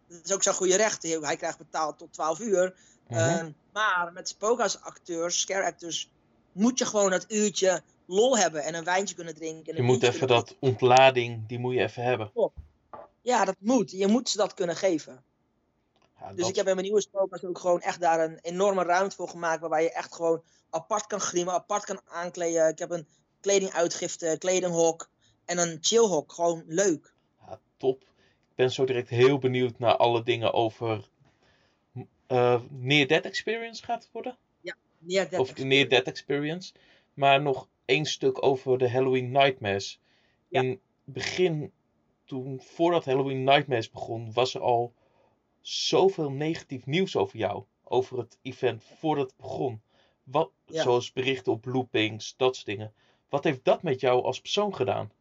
Dat is ook zijn goede recht. Hij hij krijgt betaald tot 12 uur. Mhm. Ehm, maar met spookhuisacteurs, scare actors, moet je gewoon dat uurtje lol hebben en een wijntje kunnen drinken. en je moet even dat ontlading, die moet je even hebben. Ja, dat moet. Je moet ze dat kunnen geven. Ja, Dus dat- ik heb in mijn nieuwe spookhuis ook gewoon echt daar een enorme ruimte voor gemaakt. Waarbij je echt gewoon apart kan griemen, apart kan aankleden. Ik heb een kledinguitgifte, kledinghok en een chillhok. Gewoon leuk. Ja, top. Ik ben zo direct heel benieuwd naar alle dingen over eh Near Death Experience gaat het worden. Ja, dat Of de Near Death Experience. Maar nog één stuk over de Halloween Nightmares. Ja. In het begin, toen, voordat Halloween Nightmares begon, was er al zoveel negatief nieuws over jou. Over het event voordat het begon. Wat, Ja. Zoals berichten op loopings, dat soort dingen. Wat heeft dat met jou als persoon gedaan?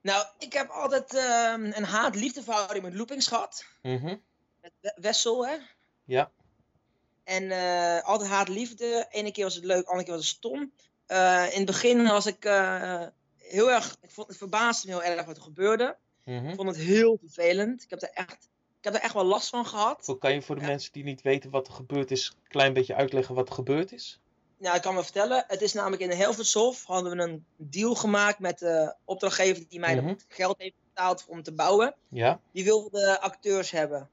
Nou, ik heb altijd ehm, een haat-liefde verhouding met loopings gehad. Mhm. Met We- Wessel, hè. Ja. En eh, altijd haat-liefde. Ene keer was het leuk, andere keer was het stom. Eh, in het begin was ik eh, heel erg... Ik vond, het verbaasde me heel erg wat er gebeurde. Mhm. Ik vond het heel vervelend. Ik heb er echt, ik heb er echt wel last van gehad. Kan je voor de Ja. mensen die niet weten wat er gebeurd is, een klein beetje uitleggen wat er gebeurd is? nou, ik kan wel vertellen. Het is namelijk in Helvershof hadden we een deal gemaakt met de opdrachtgever die mij het geld heeft betaald om te bouwen. Ja. Die wilde acteurs hebben.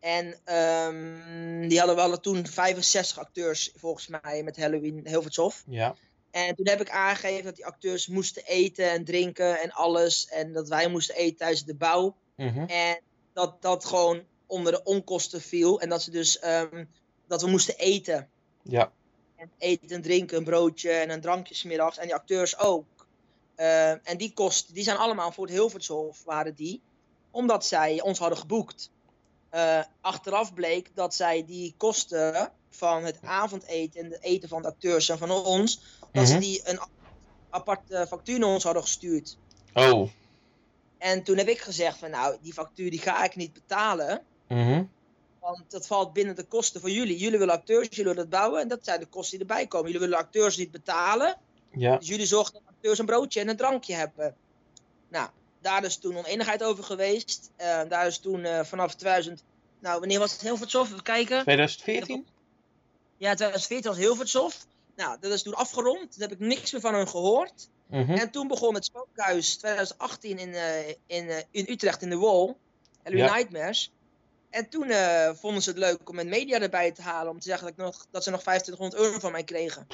En ehm, die hadden we hadden toen 65 acteurs volgens mij met Halloween Hilvershof. Ja. En toen heb ik aangegeven dat die acteurs moesten eten en drinken en alles. En dat wij moesten eten tijdens de bouw. Mhm. En dat dat gewoon onder de onkosten viel. En dat ze dus ehm, dat we moesten eten. Ja. En eten en drinken, een broodje en een drankje 's middags. En die acteurs ook. Eh, en die kosten, die zijn allemaal voor het Hilvershof, waren die. Omdat zij ons hadden geboekt. Eh, achteraf bleek dat zij die kosten van het avondeten en het eten van de acteurs en van ons, dat ze Mhm. die een aparte factuur naar ons hadden gestuurd. Oh. En toen heb ik gezegd van nou, die factuur die ga ik niet betalen. Mhm. Want dat valt binnen de kosten van jullie. Jullie willen acteurs, jullie willen het bouwen. En dat zijn de kosten die erbij komen. Jullie willen acteurs niet betalen. Ja. Dus jullie zorgen dat acteurs een broodje en een drankje hebben. Nou, daar is toen oneenigheid over geweest. Eh, daar is toen eh, vanaf 2000... Nou, wanneer was het Hilvershof? Even kijken. 2014? Ja, 2014 was Hilvershof. Nou, dat is toen afgerond. Toen heb ik niks meer van hun gehoord. Mhm. En toen begon het spookhuis 2018 in, eh, in, eh, in Utrecht in de Wall. Halloween Ja. Nightmares. En toen eh, vonden ze het leuk om een media erbij te halen. Om te zeggen dat, ik nog, dat ze nog 2500 euro van mij kregen.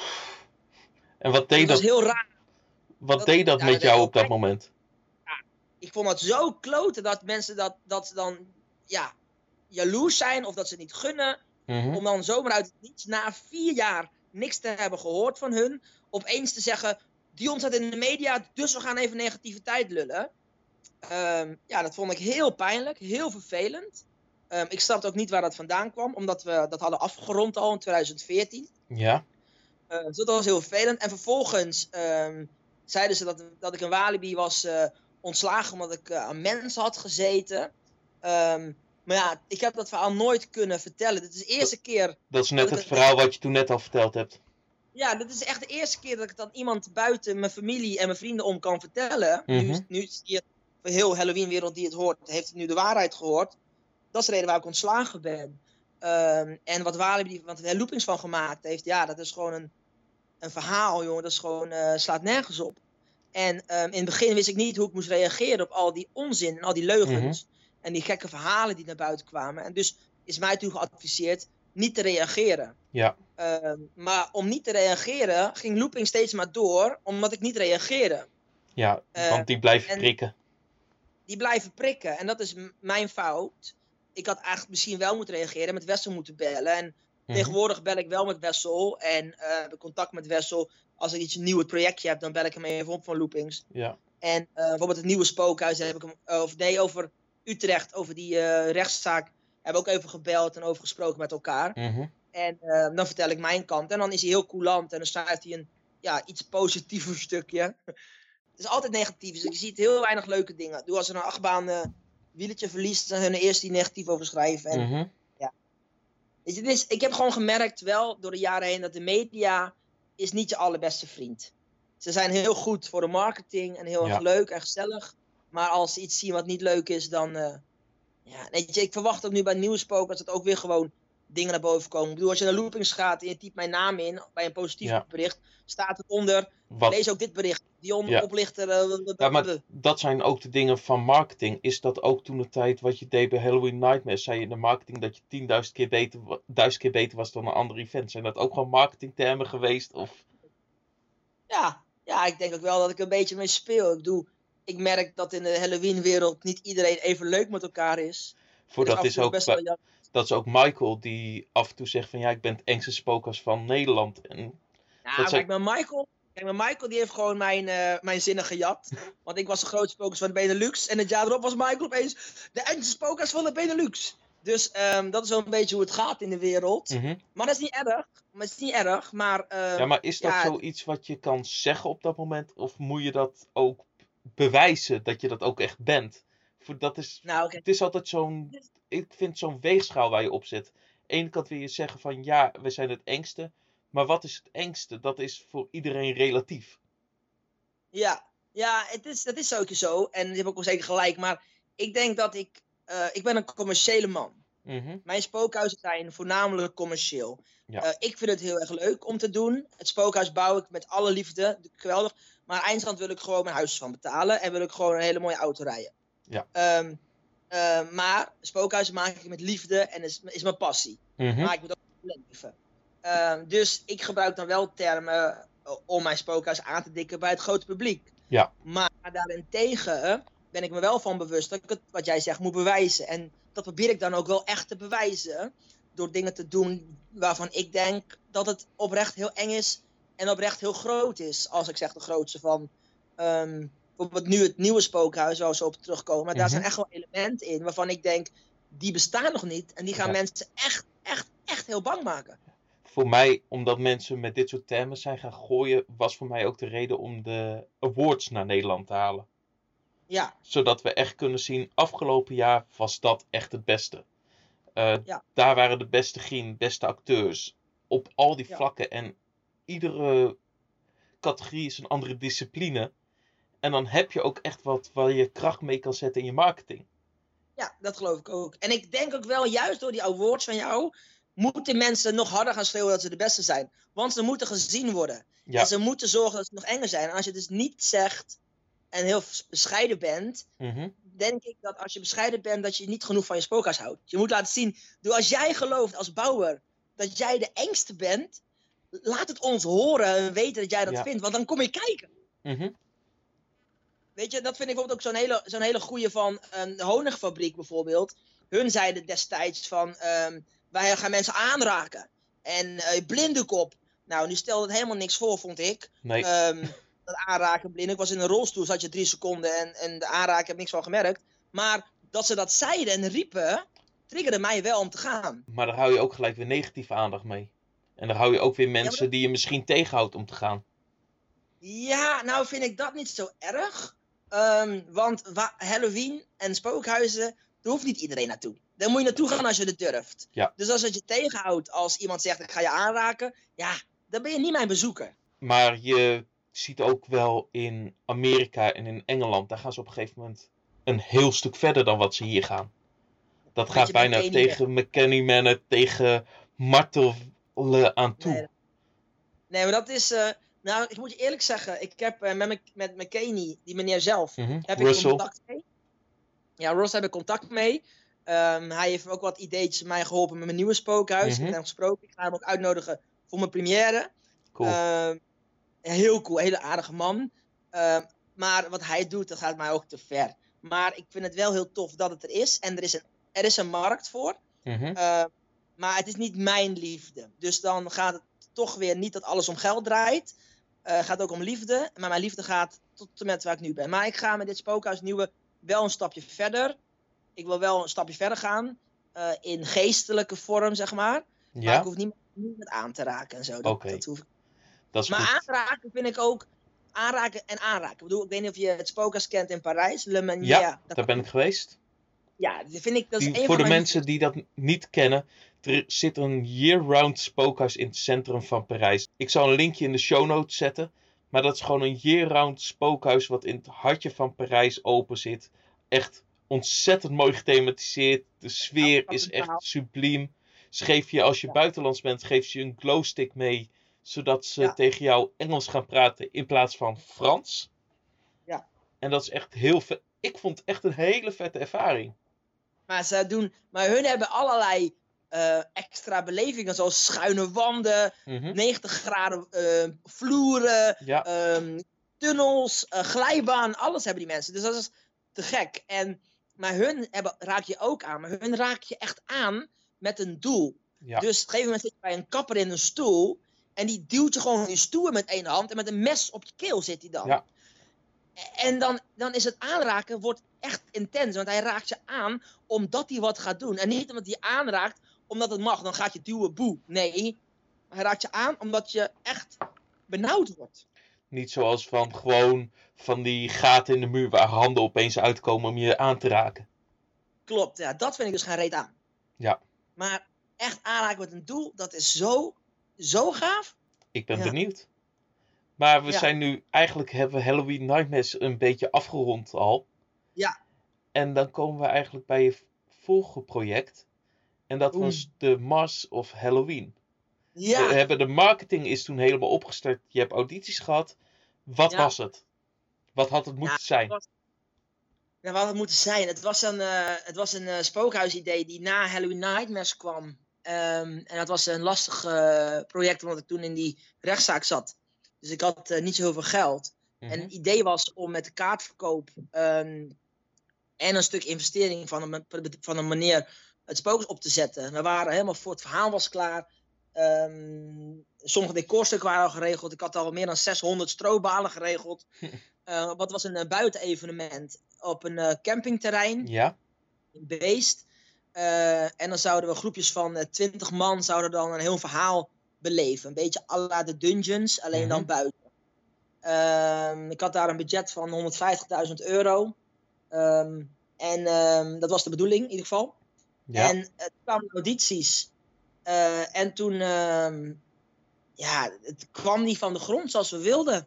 En wat deed dat was dat, heel raar. wat dat- deed dat ja, met jou op dat moment? Ik vond dat zo kloten dat mensen dat, dat ze dan ja, jaloers zijn of dat ze het niet gunnen. Mhm. Om dan zomaar uit het niets na vier jaar niks te hebben gehoord van hun. Opeens te zeggen, Dion staat in de media, dus we gaan even negativiteit lullen. Ehm, ja, dat vond ik heel pijnlijk, heel vervelend. Ehm, ik snapte ook niet waar dat vandaan kwam, omdat we dat hadden afgerond al in 2014. Ja. Eh, dus dat was heel vervelend. En vervolgens ehm, zeiden ze dat, dat ik in Walibi was eh, ontslagen omdat ik eh, aan mensen had gezeten. Maar ja, ik heb dat verhaal nooit kunnen vertellen. Dit is de eerste keer Dat is net Dat het verhaal wat je toen net al verteld hebt. Ja, dit is echt de eerste keer dat ik het aan iemand buiten mijn familie en mijn vrienden om kan vertellen. Nu, Mhm. is hier voor heel Halloween-wereld die het hoort, heeft nu de waarheid gehoord. Dat is de reden waar ik ontslagen ben. Ehm, en wat Walibi, wat er loopings van gemaakt heeft, ja, dat is gewoon een, een verhaal, jongen. Dat is gewoon, eh, slaat nergens op. En ehm, in het begin wist ik niet hoe ik moest reageren op al die onzin en al die leugens. En die gekke verhalen die naar buiten kwamen. En dus is mij toen geadviseerd niet te reageren. Ja. Ehm, maar om niet te reageren ging looping steeds maar door, omdat ik niet reageerde. Ja, Eh, want die blijven en- prikken. Die blijven prikken en dat is mijn fout. Ik had eigenlijk misschien wel moeten reageren, met Wessel moeten bellen. En Mhm. tegenwoordig bel ik wel met Wessel en eh, heb ik contact met Wessel. Als ik iets nieuw projectje heb, dan bel ik hem even op van loopings. Ja. En eh, bijvoorbeeld het nieuwe spookhuis, daar heb ik hem, of nee, over Utrecht, over die eh, rechtszaak, hebben we ook even gebeld en over gesproken met elkaar. Mhm. En eh, dan vertel ik mijn kant. En dan is hij heel coulant. En dan schrijft hij een ja, iets positiever [laughs] stukje. Het is altijd negatief. Dus je ziet heel weinig leuke dingen. Doe als er een achtbaan eh wieletje verliest, dan zijn de eerste die negatief over schrijven. En, Mhm. je, het is, ik heb gewoon gemerkt wel door de jaren heen dat de media is niet je allerbeste vriend. Ze zijn heel goed voor de marketing en heel Ja. erg leuk en gezellig. Maar als ze iets zien wat niet leuk is, dan... eh, ja, weet je, ik verwacht ook nu bij Nieuwspook dat het ook weer gewoon dingen naar boven komen. Ik bedoel, als je naar Loopings gaat en je typt mijn naam in bij een positief Ja. bericht, staat het onder, Wat, lees ook dit bericht. Dion Ja. oplichter. eh, Ja, maar dat zijn ook de dingen van marketing. Is dat ook toen de tijd wat je deed bij Halloween Nightmares? Zei je in de marketing dat je 10.000 keer, beter, duizend keer beter was dan een ander event? Zijn dat ook gewoon marketingtermen geweest? Of... ja, ja, ik denk ook wel dat ik een beetje mee speel. Ik bedoel, ik merk dat in de Halloween-wereld niet iedereen even leuk met elkaar is. Voor dat, is ook, best wel dat is ook Michael die af en toe zegt van ja, ik ben het engste spookhuis van Nederland. En, Ja, dat zijn- maar Michael, kijk, maar Michael die heeft gewoon mijn, eh, mijn zinnen gejat. Want ik was de grootste spookers van de Benelux. En het jaar erop was Michael opeens de engste spokers van de Benelux. Dus ehm, dat is wel een beetje hoe het gaat in de wereld. Mhm. Maar dat is niet erg. Maar het is niet erg. Maar, ehm, Ja, maar is dat ja, zoiets wat je kan zeggen op dat moment? Of moet je dat ook bewijzen dat je dat ook echt bent? Voor dat is, nou, het is altijd zo'n, ik vind zo'n weegschaal waar je op zit. Ene kant wil je zeggen van ja, we zijn het engste. Maar wat is het engste? Dat is voor iedereen relatief. Ja, ja het is, dat is ook zo. En je hebt ook wel zeker gelijk. Maar ik denk dat ik... eh, ik ben een commerciële man. Mhm. Mijn spookhuizen zijn voornamelijk commercieel. Ja. Eh, ik vind het heel erg leuk om te doen. Het spookhuis bouw ik met alle liefde. Geweldig. Maar eindstand wil ik gewoon mijn huis van betalen. En wil ik gewoon een hele mooie auto rijden. Ja. Ehm, eh, maar spookhuizen maak ik met liefde en is, is mijn passie. Mhm. Maar ik moet ook leven. Ehm, dus ik gebruik dan wel termen eh, om mijn spookhuis aan te dikken bij het grote publiek. Ja. Maar daarentegen ben ik me wel van bewust dat ik het, wat jij zegt, moet bewijzen. En dat probeer ik dan ook wel echt te bewijzen. Door dingen te doen waarvan ik denk dat het oprecht heel eng is. En oprecht heel groot is. Als ik zeg de grootste van. ehm, bijvoorbeeld nu het nieuwe spookhuis, waar we zo op terugkomen. Maar daar Mhm. zijn echt wel elementen in waarvan ik denk, die bestaan nog niet. En die gaan Ja. mensen echt, echt, echt heel bang maken. Voor mij, omdat mensen met dit soort termen zijn gaan gooien, was voor mij ook de reden om de awards naar Nederland te halen. Ja, Zodat we echt kunnen zien, afgelopen jaar was dat echt het beste. Eh, Ja. Daar waren de beste grien, beste acteurs. Op al die Ja. vlakken. En iedere categorie is een andere discipline. En dan heb je ook echt wat waar je kracht mee kan zetten in je marketing. ja, dat geloof ik ook. En ik denk ook wel, juist door die awards van jou, moeten mensen nog harder gaan schreeuwen dat ze de beste zijn. Want ze moeten gezien worden. Ja. En ze moeten zorgen dat ze nog enger zijn. En als je dus niet zegt en heel bescheiden bent, Mhm. denk ik dat als je bescheiden bent, dat je niet genoeg van je spookhuis houdt. Je moet laten zien, door als jij gelooft als bouwer dat jij de engste bent, laat het ons horen en weten dat jij dat Ja. vindt, want dan kom je kijken. Mhm. Weet je, dat vind ik bijvoorbeeld ook zo'n hele, zo'n hele goeie van een honigfabriek bijvoorbeeld. Hun zeiden destijds van, ehm, wij gaan mensen aanraken. En eh blinde kop. Nou, nu stelde het helemaal niks voor, vond ik. Nee. Ehm, dat aanraken blind. Ik was in een rolstoel, zat je drie seconden en, en de aanraken heb ik niks van gemerkt. Maar dat ze dat zeiden en riepen, triggerde mij wel om te gaan. Maar daar hou je ook gelijk weer negatieve aandacht mee. En daar hou je ook weer mensen die je misschien tegenhoudt om te gaan. Ja, nou vind ik dat niet zo erg. Ehm, want wa- Halloween en spookhuizen, daar hoeft niet iedereen naartoe. Daar moet je naartoe gaan als je het durft. Ja. Dus als het je tegenhoudt als iemand zegt ik ga je aanraken, ja, dan ben je niet mijn bezoeker. Maar je ziet ook wel in Amerika en in Engeland, daar gaan ze op een gegeven moment een heel stuk verder dan wat ze hier gaan. Dat gaat bijna McKinney tegen McKenny Mannen, tegen martelen aan toe. Nee, nee, maar dat is. eh, nou, ik moet je eerlijk zeggen, ik heb eh, met, met McKaney, die meneer zelf, Mhm. heb ik contact mee. Ja, Ross heb ik contact mee. Hij heeft ook wat ideetjes mij geholpen met mijn nieuwe spookhuis. Ik Mhm. heb hem gesproken. Ik ga hem ook uitnodigen voor mijn première. cool. Ehm, heel cool, hele aardige man. Ehm, maar wat hij doet, dat gaat mij ook te ver. Maar ik vind het wel heel tof dat het er is. En er is een, er is een markt voor. Mhm. Ehm, maar het is niet mijn liefde. Dus dan gaat het toch weer niet dat alles om geld draait. Het gaat ook om liefde. Maar mijn liefde gaat tot en met waar ik nu ben. Maar ik ga met dit spookhuis nieuwe wel een stapje verder. Ik wil wel een stapje verder gaan. eh, in geestelijke vorm, zeg maar. Maar ik hoef met aan te raken en zo. Dat, dat hoef ik dat is maar goed. aanraken vind ik ook. Aanraken en aanraken. Ik bedoel, ik weet niet of je het spookhuis kent in Parijs. Le Meunier. Ja, Daar ben ik geweest. ja, dat vind ik. Dat is Die- een voor van de mijn mensen die dat niet kennen, er zit een year-round spookhuis in het centrum van Parijs. Ik zal een linkje in de show notes zetten. Maar dat is gewoon een year-round spookhuis wat in het hartje van Parijs open zit. Echt ontzettend mooi gethematiseerd. De sfeer is echt subliem. Ze geef je, als je buitenlands bent, geef je een glowstick mee. Zodat ze Ja. tegen jou Engels gaan praten in plaats van Frans. Ja. En dat is echt heel vet. Ik vond het echt een hele vette ervaring. Maar ze doen. Maar hun hebben allerlei eh, extra belevingen. Zoals schuine wanden, Mhm. 90 graden eh, vloeren, Ja, ehm, tunnels, eh, glijbaan. Alles hebben die mensen. Dus dat is te gek. En, maar hun hebben, raak je ook aan. Maar hun raak je echt aan met een doel. ja. Dus op een gegeven moment zit je bij een kapper in een stoel. En die duwt je gewoon in je stoel met één hand. En met een mes op je keel zit hij dan. Ja. En dan, dan is het aanraken wordt echt intens. Want hij raakt je aan omdat hij wat gaat doen. En niet omdat hij aanraakt omdat het mag. Dan gaat je duwen, boe. Nee. Hij raakt je aan omdat je echt benauwd wordt. Niet zoals van gewoon van die gaten in de muur waar handen opeens uitkomen om je aan te raken. Klopt, ja. Dat vind ik dus geen reet aan. Ja. Maar echt aanraken met een doel, dat is zo, zo gaaf. Ik ben Ja. benieuwd. Maar we Ja. zijn nu, eigenlijk hebben we Halloween Nightmares een beetje afgerond al. Ja. En dan komen we eigenlijk bij je volgende project. En dat was de Mars of Halloween. Ja, We hebben de marketing is toen helemaal opgestart. Je hebt audities gehad. Wat Ja. was het? Wat had het moeten zijn? was- ja, wat het moeten zijn. Het was een, eh, het was een eh, spookhuisidee die na Halloween Nightmares kwam. Ehm, en dat was een lastig eh, project, omdat ik toen in die rechtszaak zat. Dus ik had eh, niet zo heel veel geld. En Mhm. het idee was om met de kaartverkoop ehm, en een stuk investering van een, van een meneer het spook op te zetten. We waren helemaal voor het verhaal was klaar. Ehm, sommige decorstukken waren al geregeld. Ik had al meer dan 600 strobalen geregeld. [laughs] Eh, wat was een buitenevenement op een campingterrein Ja, in Beest. Eh, en dan zouden we groepjes van eh, 20 man zouden dan een heel verhaal beleven. Een beetje à la de dungeons, alleen dan Mhm. buiten. Ehm, ik had daar een budget van 150.000 euro. Ehm, en ehm, dat was de bedoeling in ieder geval. ja. En het kwamen audities. En toen, ja, het kwam niet van de grond zoals we wilden.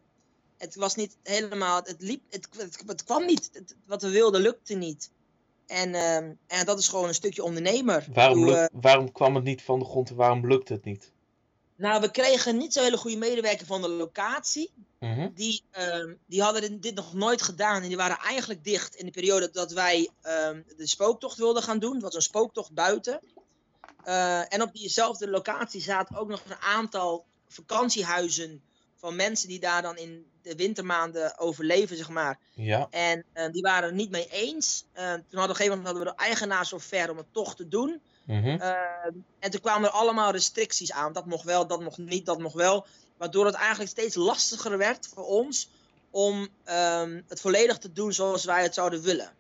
Het was niet helemaal, het liep, het, het, het kwam niet. Het- wat we wilden lukte niet. En, ehm, en dat is gewoon een stukje ondernemer. waarom, luk- eh, waarom kwam het niet van de grond en waarom lukt het niet? nou, we kregen niet zo'n hele goede medewerker van de locatie. Mhm. Die, ehm, die hadden dit- dit nog nooit gedaan. En die waren eigenlijk dicht in de periode dat wij ehm, de spooktocht wilden gaan doen. Het was een spooktocht buiten. Eh, en op diezelfde locatie zaten ook nog een aantal vakantiehuizen van mensen die daar dan in de wintermaanden overleven, zeg maar. Ja, En eh, die waren het niet mee eens. Eh, toen hadden, op een gegeven moment hadden we de eigenaar zover om het toch te doen. mhm. Ehm, en toen kwamen er allemaal restricties aan. Dat mocht wel, dat mocht niet, dat mocht wel. Waardoor het eigenlijk steeds lastiger werd voor ons om ehm, het volledig te doen zoals wij het zouden willen.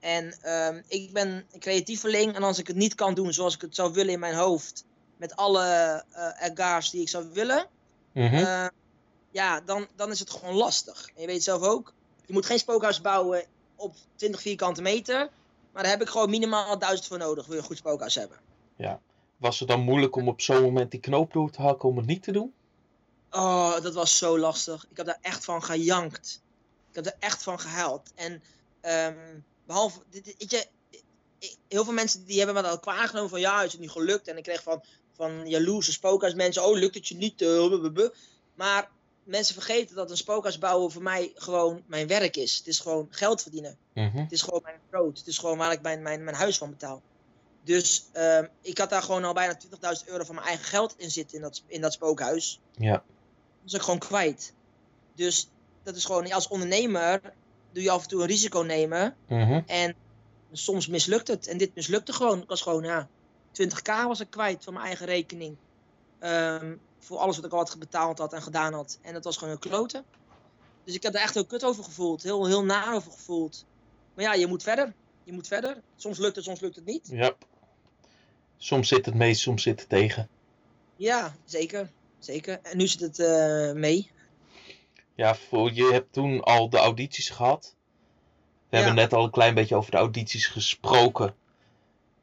En ehm, ik ben een creatieveling en als ik het niet kan doen zoals ik het zou willen in mijn hoofd, met alle egaars die ik zou willen, eh, ja, dan, dan is het gewoon lastig. En je weet zelf ook, je moet geen spookhuis bouwen op 20 vierkante meter, maar daar heb ik gewoon minimaal 1000 voor nodig, wil je een goed spookhuis hebben. Was het dan moeilijk om op zo'n moment die knoop door te hakken om het niet te doen? Oh, dat was zo lastig. Ik heb daar echt van gejankt. Ik heb er echt van gehuild. En ehm, behalve, weet je, heel veel mensen die hebben me dat kwaad genomen van ja, is het niet gelukt. En ik kreeg van, van jaloerse spookhuismensen, oh, lukt het je niet? eh. Maar mensen vergeten dat een spookhuis bouwen voor mij gewoon mijn werk is. Het is gewoon geld verdienen. Mhm. Het is gewoon mijn brood. Het is gewoon waar ik mijn, mijn, mijn huis van betaal. Dus ehm, ik had daar gewoon al bijna 20.000 euro van mijn eigen geld in zitten in dat, in dat spookhuis. Ja. Dat was ik gewoon kwijt. Dus dat is gewoon, als ondernemer doe je af en toe een risico nemen. Mhm. En soms mislukt het. En dit mislukte gewoon. Ik was gewoon, ja, 20k was ik kwijt van mijn eigen rekening. Ehm, voor alles wat ik al had betaald had en gedaan had. En dat was gewoon een kloten. Dus ik heb er echt heel kut over gevoeld. Heel, heel naar over gevoeld. Maar ja, je moet verder. Je moet verder. Soms lukt het, soms lukt het niet. Ja. Soms zit het mee, soms zit het tegen. Ja, zeker. Zeker. En nu zit het eh, mee. Ja, voor, je hebt toen al de audities gehad. We Ja. hebben net al een klein beetje over de audities gesproken.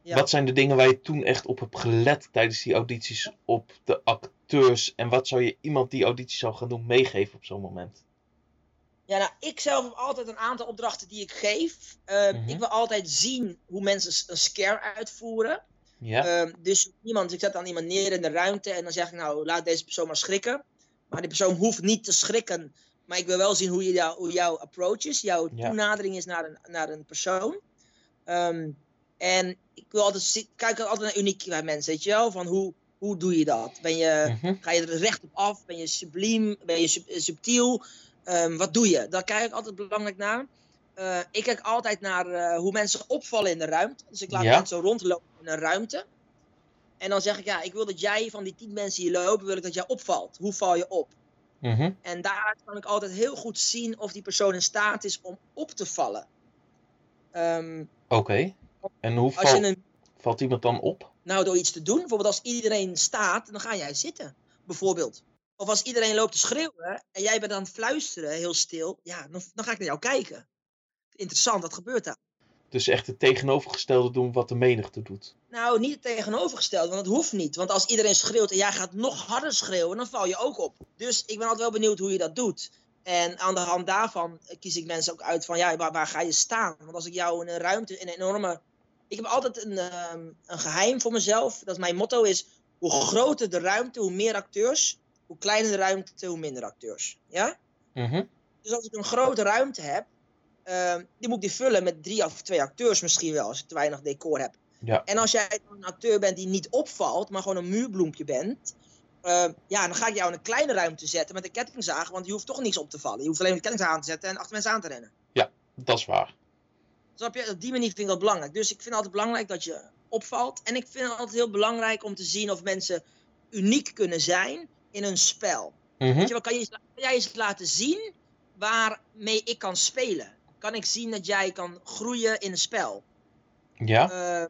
Ja. Wat zijn de dingen waar je toen echt op hebt gelet tijdens die audities op de acteurs? En wat zou je iemand die audities zou gaan doen meegeven op zo'n moment? Ja, nou, ik zelf heb altijd een aantal opdrachten die ik geef. Eh, Mhm. Ik wil altijd zien hoe mensen een scare uitvoeren. Ja, Ehm, dus iemand, ik zet dan iemand neer in de ruimte en dan zeg ik, nou, laat deze persoon maar schrikken. Maar die persoon hoeft niet te schrikken. Maar ik wil wel zien hoe, je jou, hoe jouw approach is, jouw Ja. toenadering is naar een, naar een persoon. Ehm, en ik wil altijd kijk altijd naar uniek bij mensen, weet je wel? Van hoe, hoe doe je dat? Ben je, Mhm. Ga je er recht op af? Ben je subliem? Ben je sub- subtiel? Ehm, wat doe je? Daar kijk ik altijd belangrijk naar. Eh, ik kijk altijd naar eh, hoe mensen opvallen in de ruimte. Dus ik laat Ja. mensen rondlopen in een ruimte. En dan zeg ik, ja, ik wil dat jij van die tien mensen hier lopen, wil ik dat jij opvalt. Hoe val je op? Mhm. En daaruit kan ik altijd heel goed zien of die persoon in staat is om op te vallen. Ehm, Oké. En hoe als je val- een valt iemand dan op? Nou, door iets te doen. Bijvoorbeeld als iedereen staat, dan ga jij zitten. Bijvoorbeeld. Of als iedereen loopt te schreeuwen en jij bent aan het fluisteren, heel stil. Ja, dan, dan ga ik naar jou kijken. Interessant, wat gebeurt daar? Dus echt het tegenovergestelde doen wat de menigte doet. Nou, niet het tegenovergestelde, want dat hoeft niet. Want als iedereen schreeuwt en jij gaat nog harder schreeuwen, dan val je ook op. Dus ik ben altijd wel benieuwd hoe je dat doet. En aan de hand daarvan kies ik mensen ook uit van, ja, waar, waar ga je staan? Want als ik jou in een ruimte, in een enorme ik heb altijd een, ehm, een geheim voor mezelf. Dat is mijn motto is, hoe groter de ruimte, hoe meer acteurs. Hoe kleiner de ruimte, hoe minder acteurs. Ja? Mhm. Dus als ik een grote ruimte heb, ehm, die moet ik die vullen met drie of twee acteurs misschien wel, als ik te weinig decor heb. Ja. En als jij een acteur bent die niet opvalt, maar gewoon een muurbloempje bent, ehm, ja, dan ga ik jou in een kleine ruimte zetten met een kettingzaag, want je hoeft toch niks op te vallen. Je hoeft alleen de kettingzaag aan te zetten en achter mensen aan te rennen. Dat is waar. Snap je? Op die manier vind ik dat belangrijk. Dus ik vind het altijd belangrijk dat je opvalt. En ik vind het altijd heel belangrijk om te zien of mensen uniek kunnen zijn in een spel. Weet je wel, kan, je, eens- kan jij eens laten zien waarmee ik kan spelen? Kan ik zien dat jij kan groeien in een spel? Ja. Eh,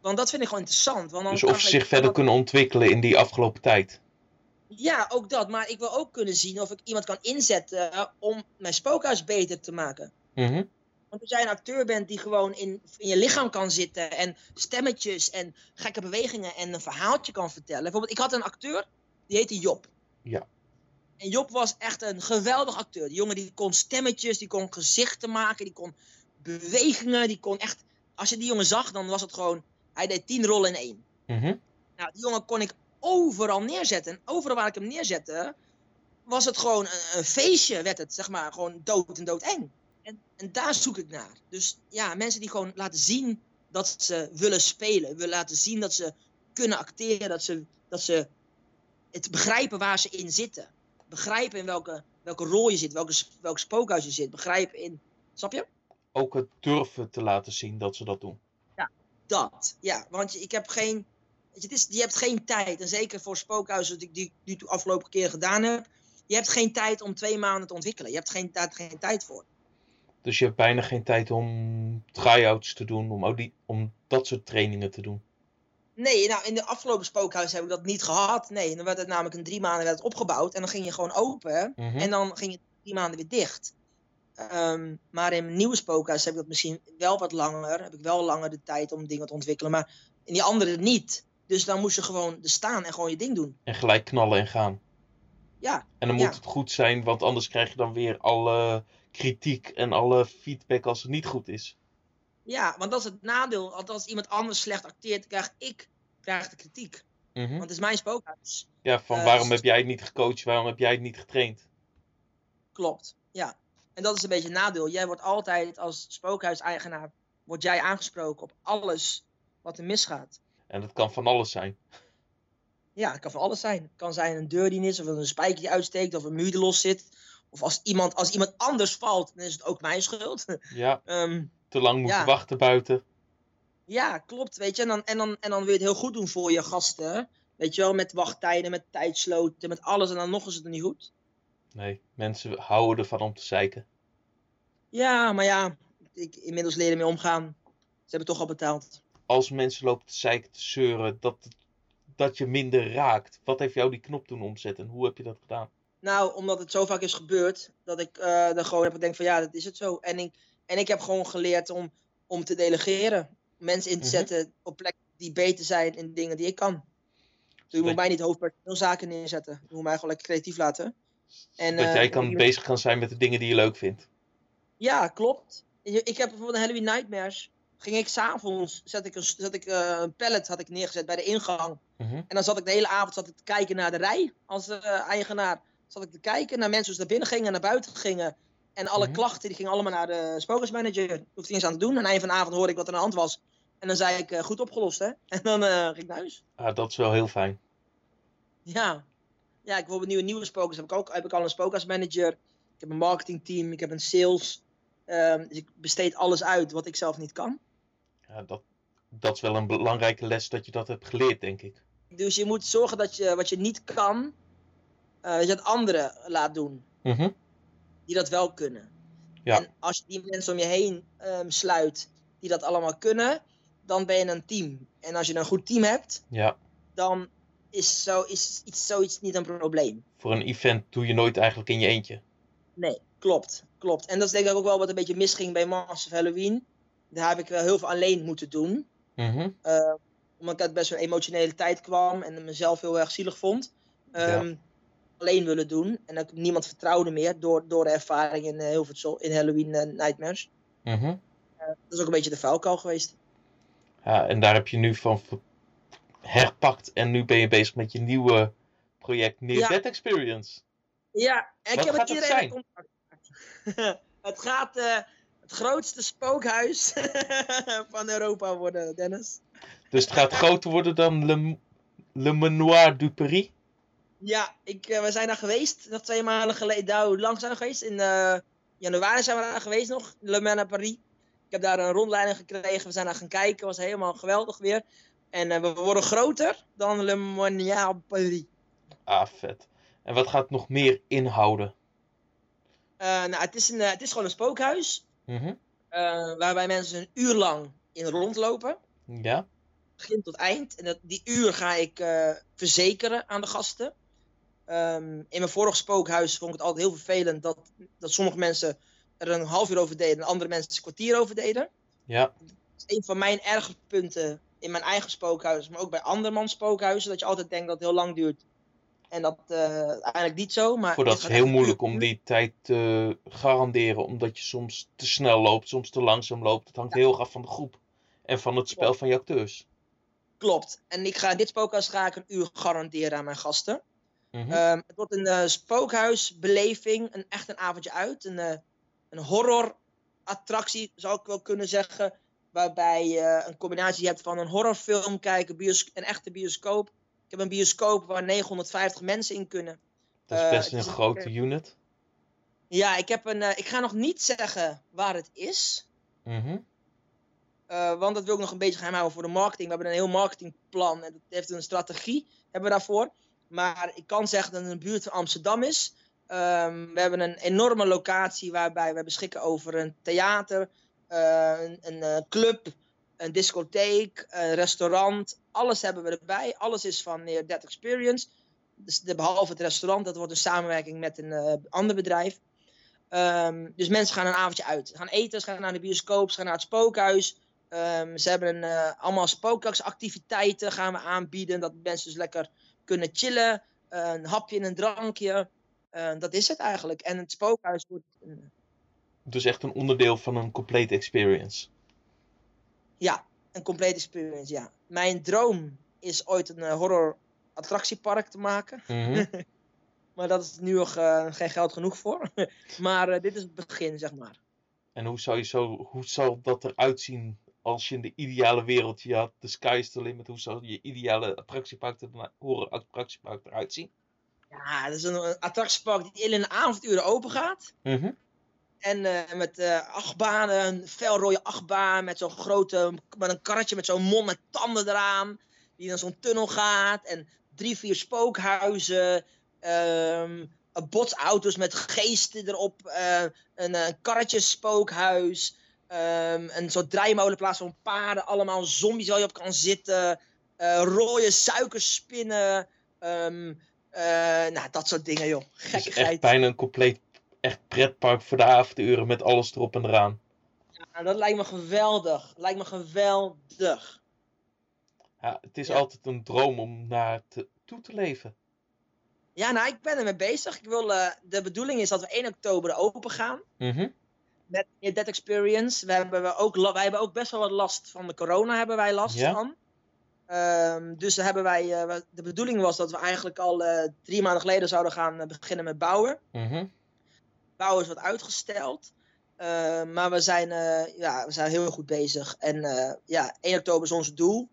want dat vind ik gewoon interessant. Want dan Dus of ze zich verder dat- kunnen ontwikkelen in die afgelopen tijd. Ja, ook dat. Maar ik wil ook kunnen zien of ik iemand kan inzetten om mijn spookhuis beter te maken. Mhm. Want als jij een acteur bent die gewoon in, in je lichaam kan zitten en stemmetjes en gekke bewegingen en een verhaaltje kan vertellen. Bijvoorbeeld, ik had een acteur, die heette Job. Ja. En Job was echt een geweldig acteur. Die jongen die kon stemmetjes, die kon gezichten maken, die kon bewegingen, die kon echt... Als je die jongen zag, dan was het gewoon... Hij deed tien rollen in één. Mhm. Nou, die jongen kon ik overal neerzetten. En overal waar ik hem neerzette, was het gewoon een, een feestje, werd het, zeg maar, gewoon dood en doodeng. En, en daar zoek ik naar. Dus ja, mensen die gewoon laten zien dat ze willen spelen. Willen laten zien dat ze kunnen acteren, dat ze, dat ze het begrijpen waar ze in zitten. Begrijpen in welke, welke rol je zit, welke, welk spookhuis je zit. Begrijpen in, snap je? Ook het durven te laten zien dat ze dat doen. Dat, ja. Want ik heb geen. je, is, je hebt geen tijd. En zeker voor spookhuizen die, die ik nu de afgelopen keer gedaan heb. Je hebt geen tijd om twee maanden te ontwikkelen. Je hebt geen, daar geen tijd voor. Dus je hebt bijna geen tijd om try-outs te doen, om, audi- om dat soort trainingen te doen. Nee, nou in de afgelopen spookhuis heb ik dat niet gehad. Nee, dan werd het namelijk in drie maanden werd het opgebouwd. En dan ging je gewoon open. Mhm. En dan ging het drie maanden weer dicht. Ehm, maar in een nieuwe spookhuis heb ik dat misschien wel wat langer. Heb ik wel langer de tijd om dingen te ontwikkelen. Maar in die andere niet. Dus dan moest je gewoon er staan en gewoon je ding doen. En gelijk knallen en gaan. Ja, En dan Ja. moet het goed zijn, want anders krijg je dan weer alle kritiek en alle feedback als het niet goed is. Ja, want dat is het nadeel. Als iemand anders slecht acteert, krijg ik krijg de kritiek. Mhm. Want het is mijn spookhuis. Ja, van Eh, waarom dus- heb jij het niet gecoacht, waarom heb jij het niet getraind? Klopt, ja. En dat is een beetje het nadeel. Jij wordt altijd als spookhuiseigenaar word jij aangesproken op alles wat er misgaat. En dat kan van alles zijn. Ja, het kan van alles zijn. Het kan zijn een deur die niet is, of een spijker die uitsteekt, of een muur die los zit. Of als iemand, als iemand anders valt, dan is het ook mijn schuld. [laughs] Ja, Ehm, te lang moeten Ja. wachten buiten. ja, klopt, weet je. En dan, en, dan, en dan wil je het heel goed doen voor je gasten. Weet je wel, met wachttijden, met tijdsloten, met alles. En dan nog is het niet goed. Nee, mensen houden ervan om te zeiken. Ja, maar ja, ik inmiddels leren mee omgaan. Ze hebben toch al betaald. Als mensen lopen te zeiken, te zeuren, dat, dat je minder raakt. Wat heeft jou die knop doen omzetten en hoe heb je dat gedaan? Nou, omdat het zo vaak is gebeurd, dat ik eh er gewoon heb gedacht van ja, dat is het zo. En ik, en ik heb gewoon geleerd om, om te delegeren. Mensen in te Mhm. zetten op plekken die beter zijn in dingen die ik kan. Dus je moet mij niet hoofdpersoonzaken neerzetten. Je moet mij gewoon lekker creatief laten. En, dat eh, jij kan bezig kan zijn met de dingen die je leuk vindt. Ja, klopt. Ik heb bijvoorbeeld een Halloween Nightmares. Ging ik s'avonds, zet ik, een, zet ik eh, een pallet had ik neergezet bij de ingang. Mhm. En dan zat ik de hele avond zat ik te kijken naar de rij als eigenaar. Zat ik te kijken naar mensen die naar binnen gingen en naar buiten gingen. En alle Mhm. klachten die gingen allemaal naar de spookhuismanager. Hoefde niet eens aan te doen. En aan het einde van de avond hoorde ik wat er aan de hand was. En dan zei ik, eh, goed opgelost hè. [laughs] En dan eh, ging ik naar huis. Ah, dat is wel heel fijn. Ja. Ja, ik bijvoorbeeld nieuwe, nieuwe spokers heb ik ook. Heb ik al een spookhuismanager. Ik heb een marketingteam. Ik heb een sales. Ehm, dus ik besteed alles uit wat ik zelf niet kan. Ja, dat, dat is wel een belangrijke les dat je dat hebt geleerd, denk ik. Dus je moet zorgen dat je wat je niet kan, eh, dat je het anderen laat doen. Mhm. Die dat wel kunnen. Ja. En als je die mensen om je heen ehm, sluit die dat allemaal kunnen, dan ben je een team. En als je een goed team hebt, Ja, dan is, zo, is iets, zoiets niet een probleem. voor een event doe je nooit eigenlijk in je eentje. Nee, klopt. Klopt. En dat is denk ik ook wel wat een beetje misging bij of Halloween. Daar heb ik wel heel veel alleen moeten doen. Mhm. Eh, omdat ik uit best wel een emotionele tijd kwam en mezelf heel erg zielig vond. Ehm, Alleen willen doen. En dat ik niemand vertrouwde meer door, door de ervaring in, Hilversum, in Halloween uh, Nightmares. Mhm. dat is ook een beetje de vuilkuil geweest. Ja, en daar heb je nu van herpakt en nu ben je bezig met je nieuwe project Near Ja. Death Experience. Ja, en ik Wat heb gaat met het iedereen in contact. [laughs] het gaat eh, het grootste spookhuis [laughs] van Europa worden, Dennis. Dus het gaat groter worden dan Le, Le Manoir du Paris. Ja, ik, eh, we zijn daar geweest, nog twee maanden geleden. Nou, hoe lang zijn we geweest? In eh, januari zijn we daar geweest nog, Le Mans à Paris. Ik heb daar een rondleiding gekregen, we zijn daar gaan kijken, was helemaal geweldig weer. En eh, we worden groter dan Le Mans à Paris. Ah, vet. En wat gaat het nog meer inhouden? Nou, het is, een, het is gewoon een spookhuis, Mhm. waarbij mensen een uur lang in rondlopen. Ja, begin tot eind. En dat, die uur ga ik verzekeren aan de gasten. Ehm, in mijn vorige spookhuis vond ik het altijd heel vervelend dat, dat sommige mensen er een half uur over deden en andere mensen een kwartier over deden. ja. Dat is een van mijn erge punten in mijn eigen spookhuis, maar ook bij andermans spookhuizen. Dat je altijd denkt dat het heel lang duurt. En dat eh eigenlijk niet zo. Maar Voor dat is heel moeilijk om die tijd te garanderen, omdat je soms te snel loopt, soms te langzaam loopt. Het hangt heel erg af van de groep en van het spel van je acteurs. Klopt. En ik ga in dit spookhuis ga ik een uur garanderen aan mijn gasten. Mhm. Ehm, het wordt een eh, spookhuisbeleving, een, echt een avondje uit. Een, eh, een horror attractie, zou ik wel kunnen zeggen. Waarbij je een combinatie hebt van een horrorfilm kijken, een echte bioscoop. Ik heb een bioscoop waar 950 mensen in kunnen. dat is eh, best het een is een- grote unit. Ja, ik, heb een, eh, ik ga nog niet zeggen waar het is. Mhm. eh, want dat wil ik nog een beetje geheim houden voor de marketing. We hebben een heel marketingplan en dat heeft een strategie hebben we daarvoor. Maar ik kan zeggen dat het de buurt van Amsterdam is. Ehm, we hebben een enorme locatie waarbij we beschikken over een theater, eh, een, een eh, club, een discotheek, een restaurant. Alles hebben we erbij. Alles is van Near Death Experience. Dus behalve het restaurant, dat wordt een samenwerking met een eh, ander bedrijf. Ehm, dus mensen gaan een avondje uit. Ze gaan eten, ze gaan naar de bioscoop, ze gaan naar het spookhuis. Ehm, ze hebben een, allemaal spookhuisactiviteiten gaan we aanbieden. Dat mensen dus lekker kunnen chillen. eh, een hapje en een drankje. Eh, dat is het eigenlijk. En het spookhuis wordt... een- Dus echt een onderdeel van een complete experience. ja, een complete experience, ja. Mijn droom is ooit een eh, horror attractiepark te maken. Mhm. [laughs] Maar dat is nu nog eh, geen geld genoeg voor. [laughs] maar eh, dit is het begin, zeg maar. En hoe zou, je zo, hoe zal dat eruit zien als je in de ideale wereld je had, de sky is the limit, hoe zou je ideale attractiepark, er- horror attractiepark eruit zien? Ja, dat is een, een attractiepark die in de avonduren open gaat. Mhm. En eh, met eh achtbanen, een felrode achtbaan met zo'n grote, met een karretje met zo'n mond met tanden eraan. Die dan zo'n tunnel gaat. En drie, vier spookhuizen. ehm, botsauto's met geesten erop. eh, een, karretje spookhuis. Ehm, een soort draaimolen in plaats van paarden. Allemaal zombies waar je op kan zitten. eh rode suikerspinnen. ehm, eh, nou, dat soort dingen, joh. Gekkigheid. echt bijna een compleet echt pretpark voor de avonduren met alles erop en eraan. Ja, dat lijkt me geweldig. Lijkt me geweldig. Ja, het is Ja. altijd een droom om naar te, toe te leven. Ja, nou, ik ben ermee bezig. Ik wil, eh, de bedoeling is dat we 1 oktober open gaan. Mhm. Met Near Death Experience. We hebben, we ook, wij hebben ook best wel wat last van de corona. Hebben wij last Ja. van. Ehm, dus daar hebben wij, eh, de bedoeling was dat we eigenlijk al eh, drie maanden geleden zouden gaan eh, beginnen met bouwen. Mhm. Bouwen is wat uitgesteld. Eh, maar we zijn, eh, ja, we zijn heel goed bezig. En eh, ja, 1 oktober is ons doel.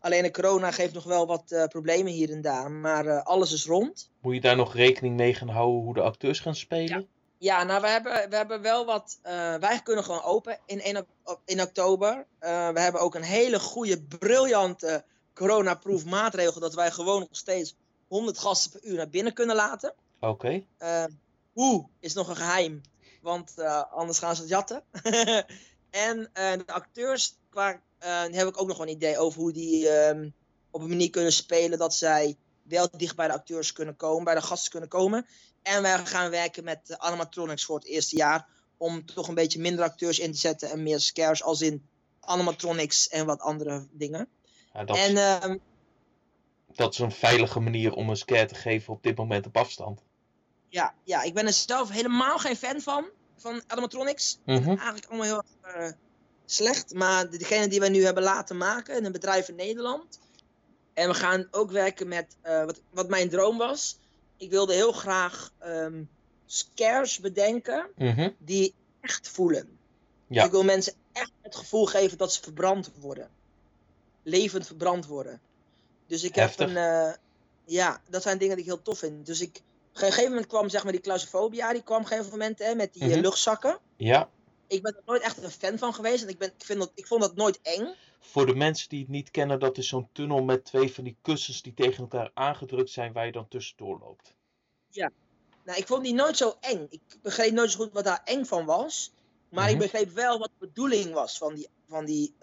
Alleen de corona geeft nog wel wat eh, problemen hier en daar. Maar eh, alles is rond. Moet je daar nog rekening mee gaan houden hoe de acteurs gaan spelen? Ja, nou, we hebben, we hebben wel wat. eh, wij kunnen gewoon open in, 1 ok- op- in oktober. Eh, we hebben ook een hele goede, briljante corona-proof maatregel. Dat wij gewoon nog steeds 100 gasten per uur naar binnen kunnen laten. Oké. Eh, hoe is nog een geheim, want anders gaan ze het jatten. [laughs] en de acteurs, qua, heb ik ook nog wel een idee over hoe die ehm, op een manier kunnen spelen dat zij wel dicht bij de acteurs kunnen komen, bij de gasten kunnen komen. En wij gaan werken met animatronics voor het eerste jaar, om toch een beetje minder acteurs in te zetten en meer scares als in animatronics en wat andere dingen. Ja, dat, En ehm, dat is een veilige manier om een scare te geven op dit moment op afstand. ja, ja, ik ben er zelf helemaal geen fan van, van animatronics. Mhm. eigenlijk allemaal heel eh, slecht. Maar degene die wij nu hebben laten maken in een bedrijf in Nederland. En we gaan ook werken met eh, wat, wat mijn droom was. Ik wilde heel graag ehm, scares bedenken Mhm. die echt voelen. Ja. Dus ik wil mensen echt het gevoel geven dat ze verbrand worden. Levend verbrand worden. Dus ik Heftig. heb een. eh, ja, dat zijn dingen die ik heel tof vind. Dus ik. Op een gegeven moment kwam zeg maar die claustrofobia, die kwam op een gegeven moment hè, met die eh, Mhm. luchtzakken. Ja. Ik ben er nooit echt een fan van geweest. En ik, ben, ik, vind dat, ik vond dat nooit eng. Voor de mensen die het niet kennen, dat is zo'n tunnel met twee van die kussens die tegen elkaar aangedrukt zijn waar je dan tussendoor loopt. Nou, ik vond die nooit zo eng. Ik begreep nooit zo goed wat daar eng van was. Maar Mhm. ik begreep wel wat de bedoeling was van, die, van, die,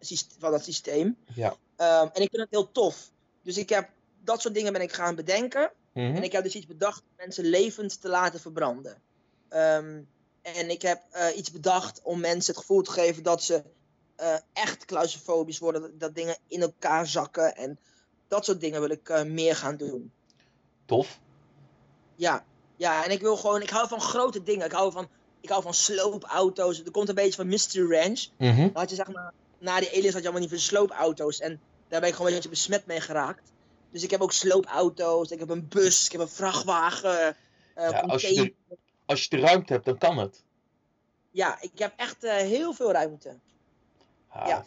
syst- van dat systeem. Ja. Ehm, en ik vind het heel tof. Dus ik heb dat soort dingen ben ik gaan bedenken. Mhm. En ik heb dus iets bedacht om mensen levend te laten verbranden. Ehm, en ik heb eh, iets bedacht om mensen het gevoel te geven dat ze eh, echt claustrofobisch worden. Dat, dat dingen in elkaar zakken. En dat soort dingen wil ik eh, meer gaan doen. Tof. Ja. ja, en ik wil gewoon, ik hou van grote dingen. Ik hou van, ik hou van sloopauto's. Er komt een beetje van Mystery Ranch. Dan had je zeg maar, na die aliens had je allemaal die van sloopauto's. En daar ben ik gewoon een beetje besmet mee geraakt. Dus ik heb ook sloopauto's, ik heb een bus, ik heb een vrachtwagen. eh, Ja, als je container. Als je de ruimte hebt, dan kan het. Ja, ik heb echt heel veel ruimte. Ah. Ja.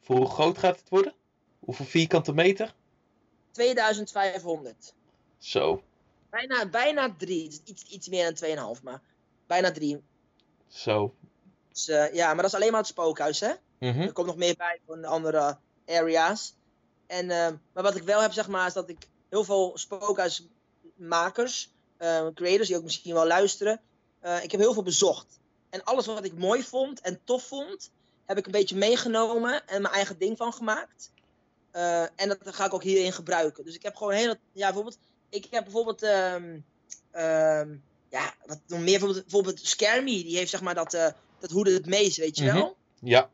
Voor hoe groot gaat het worden? Hoeveel vierkante meter? 2500. Zo. Bijna, bijna drie. Iets, iets meer dan 2,5, maar bijna drie. Zo. Dus, eh, ja, maar dat is alleen maar het spookhuis, hè? Mhm. Er komt nog meer bij van de andere areas. En, eh, maar wat ik wel heb, zeg maar, is dat ik heel veel spookhuismakers, eh, creators die ook misschien wel luisteren, ik heb heel veel bezocht. En alles wat ik mooi vond en tof vond, heb ik een beetje meegenomen en mijn eigen ding van gemaakt. Eh, en dat ga ik ook hierin gebruiken. Dus ik heb gewoon heel, ja, bijvoorbeeld, ik heb bijvoorbeeld, ehm, ja, wat nog meer, bijvoorbeeld, bijvoorbeeld Me, die heeft zeg maar dat, eh dat hoede het meest, weet je Mhm. wel Ja.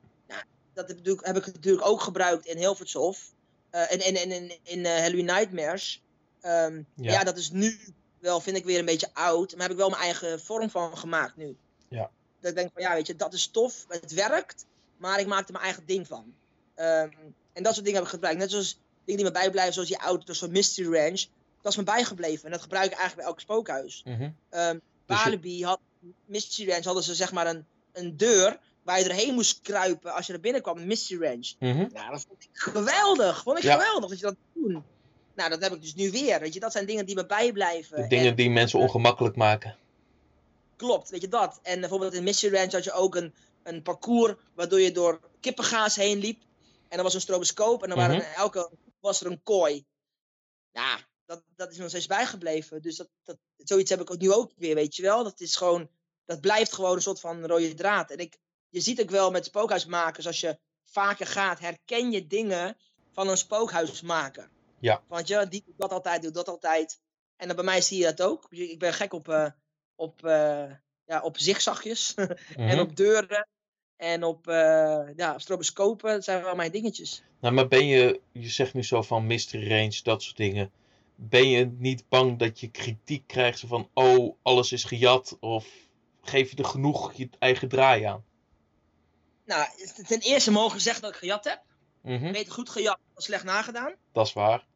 dat heb, heb ik natuurlijk ook gebruikt in Hilvershof. eh en in, in, in, in eh, Halloween Nightmares. Ehm, Ja. ja. dat is nu wel, vind ik weer een beetje oud. Maar heb ik wel mijn eigen vorm van gemaakt nu. Ja. Dat ik denk van, ja, weet je, dat is tof. Het werkt. Maar ik maak er mijn eigen ding van. Ehm, en dat soort dingen heb ik gebruikt. Net zoals dingen die me bijblijven, zoals die auto's van Mystery Ranch. Dat is me bijgebleven. En dat gebruik ik eigenlijk bij elk spookhuis. Dus je- Walibi had, Mystery Ranch hadden ze zeg maar een, een deur waar je erheen moest kruipen als je er binnenkwam, Mystery Ranch. Mhm. Nou, dat vond ik geweldig. Vond ik Ja. geweldig dat je dat doen. Nou, dat heb ik dus nu weer. Weet je, dat zijn dingen die me bijblijven. De dingen En, die mensen ongemakkelijk maken. klopt, weet je dat. En bijvoorbeeld in Mystery Ranch had je ook een, een parcours waardoor je door kippengaas heen liep. En er was een stroboscoop en dan waren Mhm. er elke was er een kooi. Ja, dat, dat is nog steeds bijgebleven. Dus dat, dat, zoiets heb ik ook nu ook weer, weet je wel. Dat is gewoon, dat blijft gewoon een soort van rode draad. En ik, je ziet ook wel met spookhuismakers, als je vaker gaat, herken je dingen van een spookhuismaker. Ja. Want je, die doet dat altijd, doet dat altijd. En dan bij mij zie je dat ook. Ik ben gek op, eh, op, eh, ja, op zigzagjes [laughs] en Mhm. op deuren en op eh ja, stroboscopen. Dat zijn wel mijn dingetjes. Nou, maar ben je, je zegt nu zo van mystery range, dat soort dingen. Ben je niet bang dat je kritiek krijgt van, oh, alles is gejat? Of geef je er genoeg je eigen draai aan? Nou, ten eerste mogen zeggen dat ik gejat heb. Mhm, Beter goed gejat dan slecht nagedaan. Dat is waar.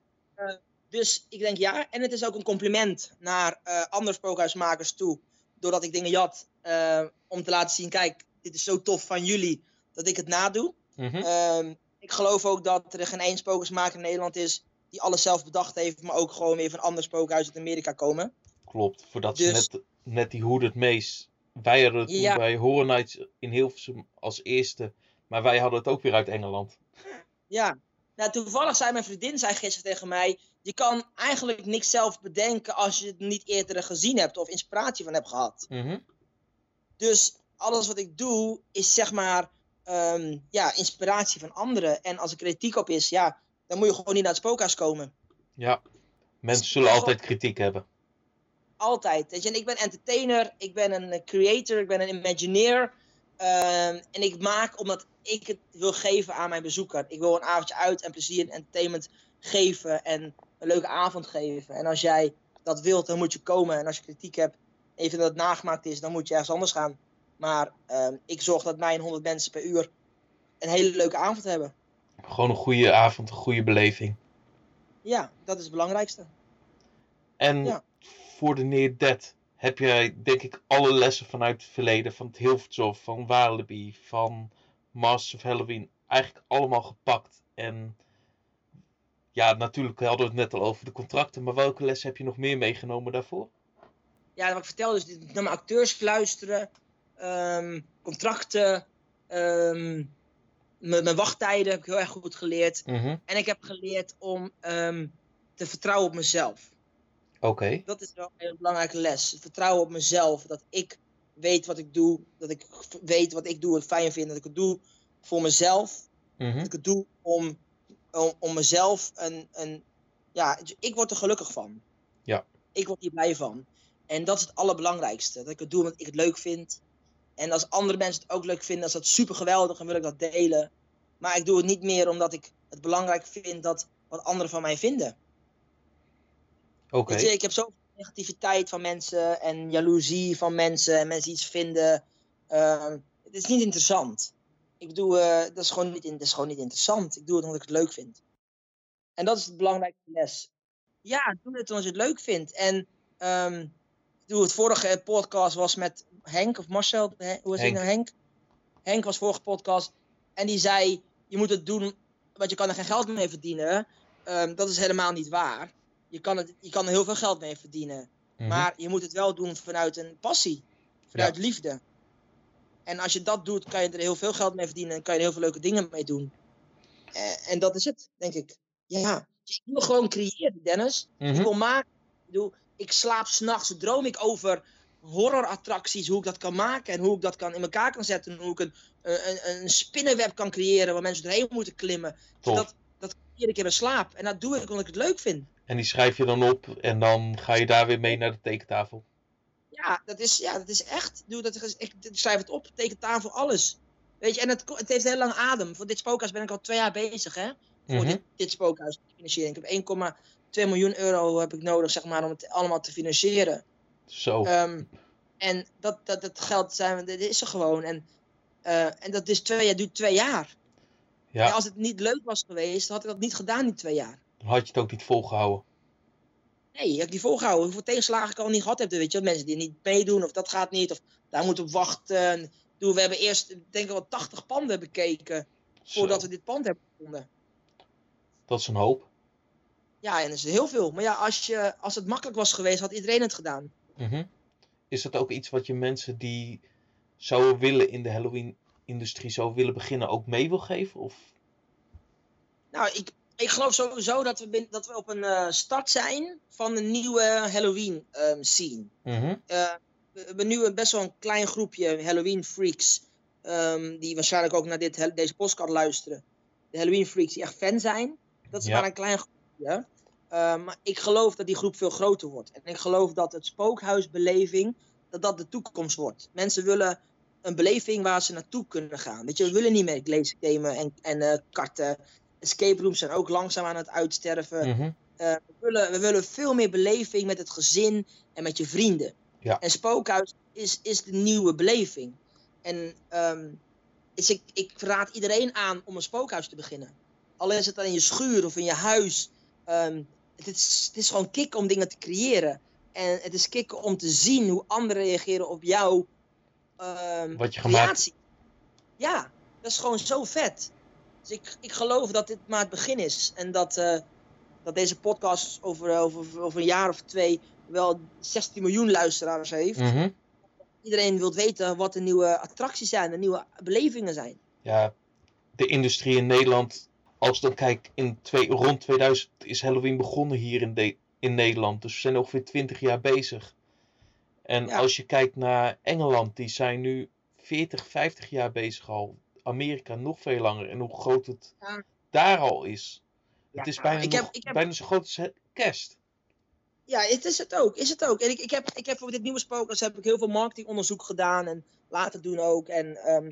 Dus ik denk ja. En het is ook een compliment naar eh, andere spookhuismakers toe. Doordat ik dingen jat. eh, om te laten zien, kijk, dit is zo tof van jullie dat ik het nadoe. Ehm, ik geloof ook dat er geen één spookhuismaker in Nederland is die alles zelf bedacht heeft, maar ook gewoon weer van andere spookhuizen uit Amerika komen. Klopt, voordat ze Dus- net, net die hoe het meest. Wij hadden toen Ja. bij Horror Nights in Hilversum als eerste. Maar wij hadden het ook weer uit Engeland. Ja. Nou, toevallig zei mijn vriendin zei gisteren tegen mij: Je kan eigenlijk niks zelf bedenken als je het niet eerder gezien hebt of inspiratie van hebt gehad. Mhm. Dus alles wat ik doe is zeg maar ehm, ja, inspiratie van anderen. En als er kritiek op is, ja, dan moet je gewoon niet naar het spookhuis komen. Ja, mensen zullen altijd kritiek hebben. Altijd. Weet je? En ik ben entertainer, ik ben een creator, ik ben een imagineer. Ehm, en ik maak omdat ik het wil geven aan mijn bezoeker. Ik wil een avondje uit en plezier en entertainment geven en een leuke avond geven. En als jij dat wilt, dan moet je komen. En als je kritiek hebt en je vindt dat het nagemaakt is, dan moet je ergens anders gaan. Maar ehm, ik zorg dat mijn 100 mensen per uur een hele leuke avond hebben. Gewoon een goede avond, een goede beleving. Ja, dat is het belangrijkste. En Ja. voor de Neer Dead heb jij denk ik alle lessen vanuit het verleden, van het Hilvershof, van Walibi, van Masters of Halloween, eigenlijk allemaal gepakt. En ja, natuurlijk hadden we het net al over de contracten, maar welke lessen heb je nog meer meegenomen daarvoor? Ja, wat ik vertel, dus naar mijn acteurs fluisteren, ehm, contracten, ehm, mijn wachttijden heb ik heel erg goed geleerd. Mhm. En ik heb geleerd om ehm, te vertrouwen op mezelf. Oké. Dat is wel een hele belangrijke les. Het vertrouwen op mezelf. Dat ik weet wat ik doe. Dat ik weet wat ik doe en fijn vind. Dat ik het doe voor mezelf. Mhm. Dat ik het doe om, om, om mezelf een, een... Ja, ik word er gelukkig van. Ja. Ik word hier blij van. En dat is het allerbelangrijkste. Dat ik het doe omdat ik het leuk vind. En als andere mensen het ook leuk vinden, is dat super geweldig en wil ik dat delen. Maar ik doe het niet meer omdat ik het belangrijk vind dat wat anderen van mij vinden. Oké. Ik heb zoveel negativiteit van mensen en jaloezie van mensen en mensen iets vinden. Ehm, het is niet interessant. Ik bedoel, eh, dat, is gewoon niet, in- dat is gewoon niet interessant. Ik doe het omdat ik het leuk vind. En dat is het belangrijkste les. Ja, doe het omdat je het leuk vindt. En ehm, ik bedoel, het vorige podcast was met Henk of Marcel. Hoe is het nou, Henk? Henk was vorige podcast. En die zei, je moet het doen, want je kan er geen geld mee verdienen. Ehm, dat is helemaal niet waar. Je kan, het, je kan er heel veel geld mee verdienen. Mhm. Maar je moet het wel doen vanuit een passie. Vanuit liefde. En als je dat doet, kan je er heel veel geld mee verdienen. En kan je er heel veel leuke dingen mee doen. Eh, en dat is het, denk ik. Ja. Ik wil gewoon creëren, Dennis. Mhm. Ik wil maken. Ik, bedoel, ik slaap s'nachts, droom ik over horrorattracties, hoe ik dat kan maken en hoe ik dat kan in elkaar kan zetten. En hoe ik een, een, een spinnenweb kan creëren waar mensen doorheen moeten klimmen. Dat, dat creëer ik in mijn slaap. En dat doe ik omdat ik het leuk vind. En die schrijf je dan op en dan ga je daar weer mee naar de tekentafel. Ja, dat is, ja, dat is echt. Doe dat, ik, schrijf het op, tekentafel, alles. Weet je, en het, het heeft heel lang adem. Voor dit spookhuis ben ik al twee jaar bezig, hè? Voor Mhm. dit, dit spookhuis financiering. Ik heb 1,2 miljoen euro heb ik nodig, zeg maar, om het allemaal te financieren. Zo. Ehm, en dat, dat, dat geld zijn, we- dit is er gewoon. En, eh, en dat is twee jaar, duurt twee jaar. ja, En als het niet leuk was geweest, had ik dat niet gedaan die twee jaar. dan had je het ook niet volgehouden. Nee, ik heb die volgehouden. Hoeveel tegenslagen ik al niet gehad heb. Weet je, mensen die niet meedoen of dat gaat niet. Of daar moeten we op wachten. Ik bedoel, We hebben eerst, ik denk ik wel 80 panden bekeken voordat Zo, we dit pand hebben gevonden. Dat is een hoop. Ja, en dat is heel veel. Maar ja, als, je, als het makkelijk was geweest, had iedereen het gedaan. Mhm. Is dat ook iets wat je mensen die zouden willen in de Halloween-industrie zou willen beginnen ook mee wil geven? Of? Nou, ik, ik geloof sowieso dat we, bin- dat we op een eh, start zijn van een nieuwe Halloween ehm, scene. Mhm. Eh, we hebben nu best wel een klein groepje Halloween freaks. ehm, die waarschijnlijk ook naar dit, deze podcast luisteren. De Halloween freaks die echt fan zijn. Dat is Ja. maar een klein groepje. Eh, maar ik geloof dat die groep veel groter wordt. En ik geloof dat het spookhuisbeleving, dat dat de toekomst wordt. Mensen willen een beleving waar ze naartoe kunnen gaan. Weet je, we willen niet meer glazegamen en, en eh, karten. Escape rooms zijn ook langzaam aan het uitsterven. Mhm. Eh, we, willen, we willen veel meer beleving met het gezin en met je vrienden. Ja. En Spookhuis is, is de nieuwe beleving. En ehm, ik, ik raad iedereen aan om een spookhuis te beginnen. Al is het dan in je schuur of in je huis. Ehm, het, is, het is gewoon kicken om dingen te creëren. En het is kicken om te zien hoe anderen reageren op jouw ehm, Wat je gemaakt creatie. Ja, dat is gewoon zo vet. Dus ik, ik geloof dat dit maar het begin is. En dat, eh, dat deze podcast over, over, over een jaar of twee wel 16 miljoen luisteraars heeft. Mhm. Iedereen wil weten wat de nieuwe attracties zijn, de nieuwe belevingen zijn. Ja, de industrie in Nederland. Als ik dan kijk, in twee, rond 2000 is Halloween begonnen hier in, de, in Nederland. Dus we zijn ongeveer 20 jaar bezig. En Ja. als je kijkt naar Engeland, die zijn nu 40, 50 jaar bezig al. Amerika nog veel langer. En hoe groot het Ja. daar al is. het is bijna, ik heb- nog, heb- bijna zo groot als kerst. Ja, het is het ook. Is het ook. En ik, ik, heb, ik heb voor dit nieuwe spookhuis heb ik heel veel marketingonderzoek gedaan en laten doen ook. En ehm,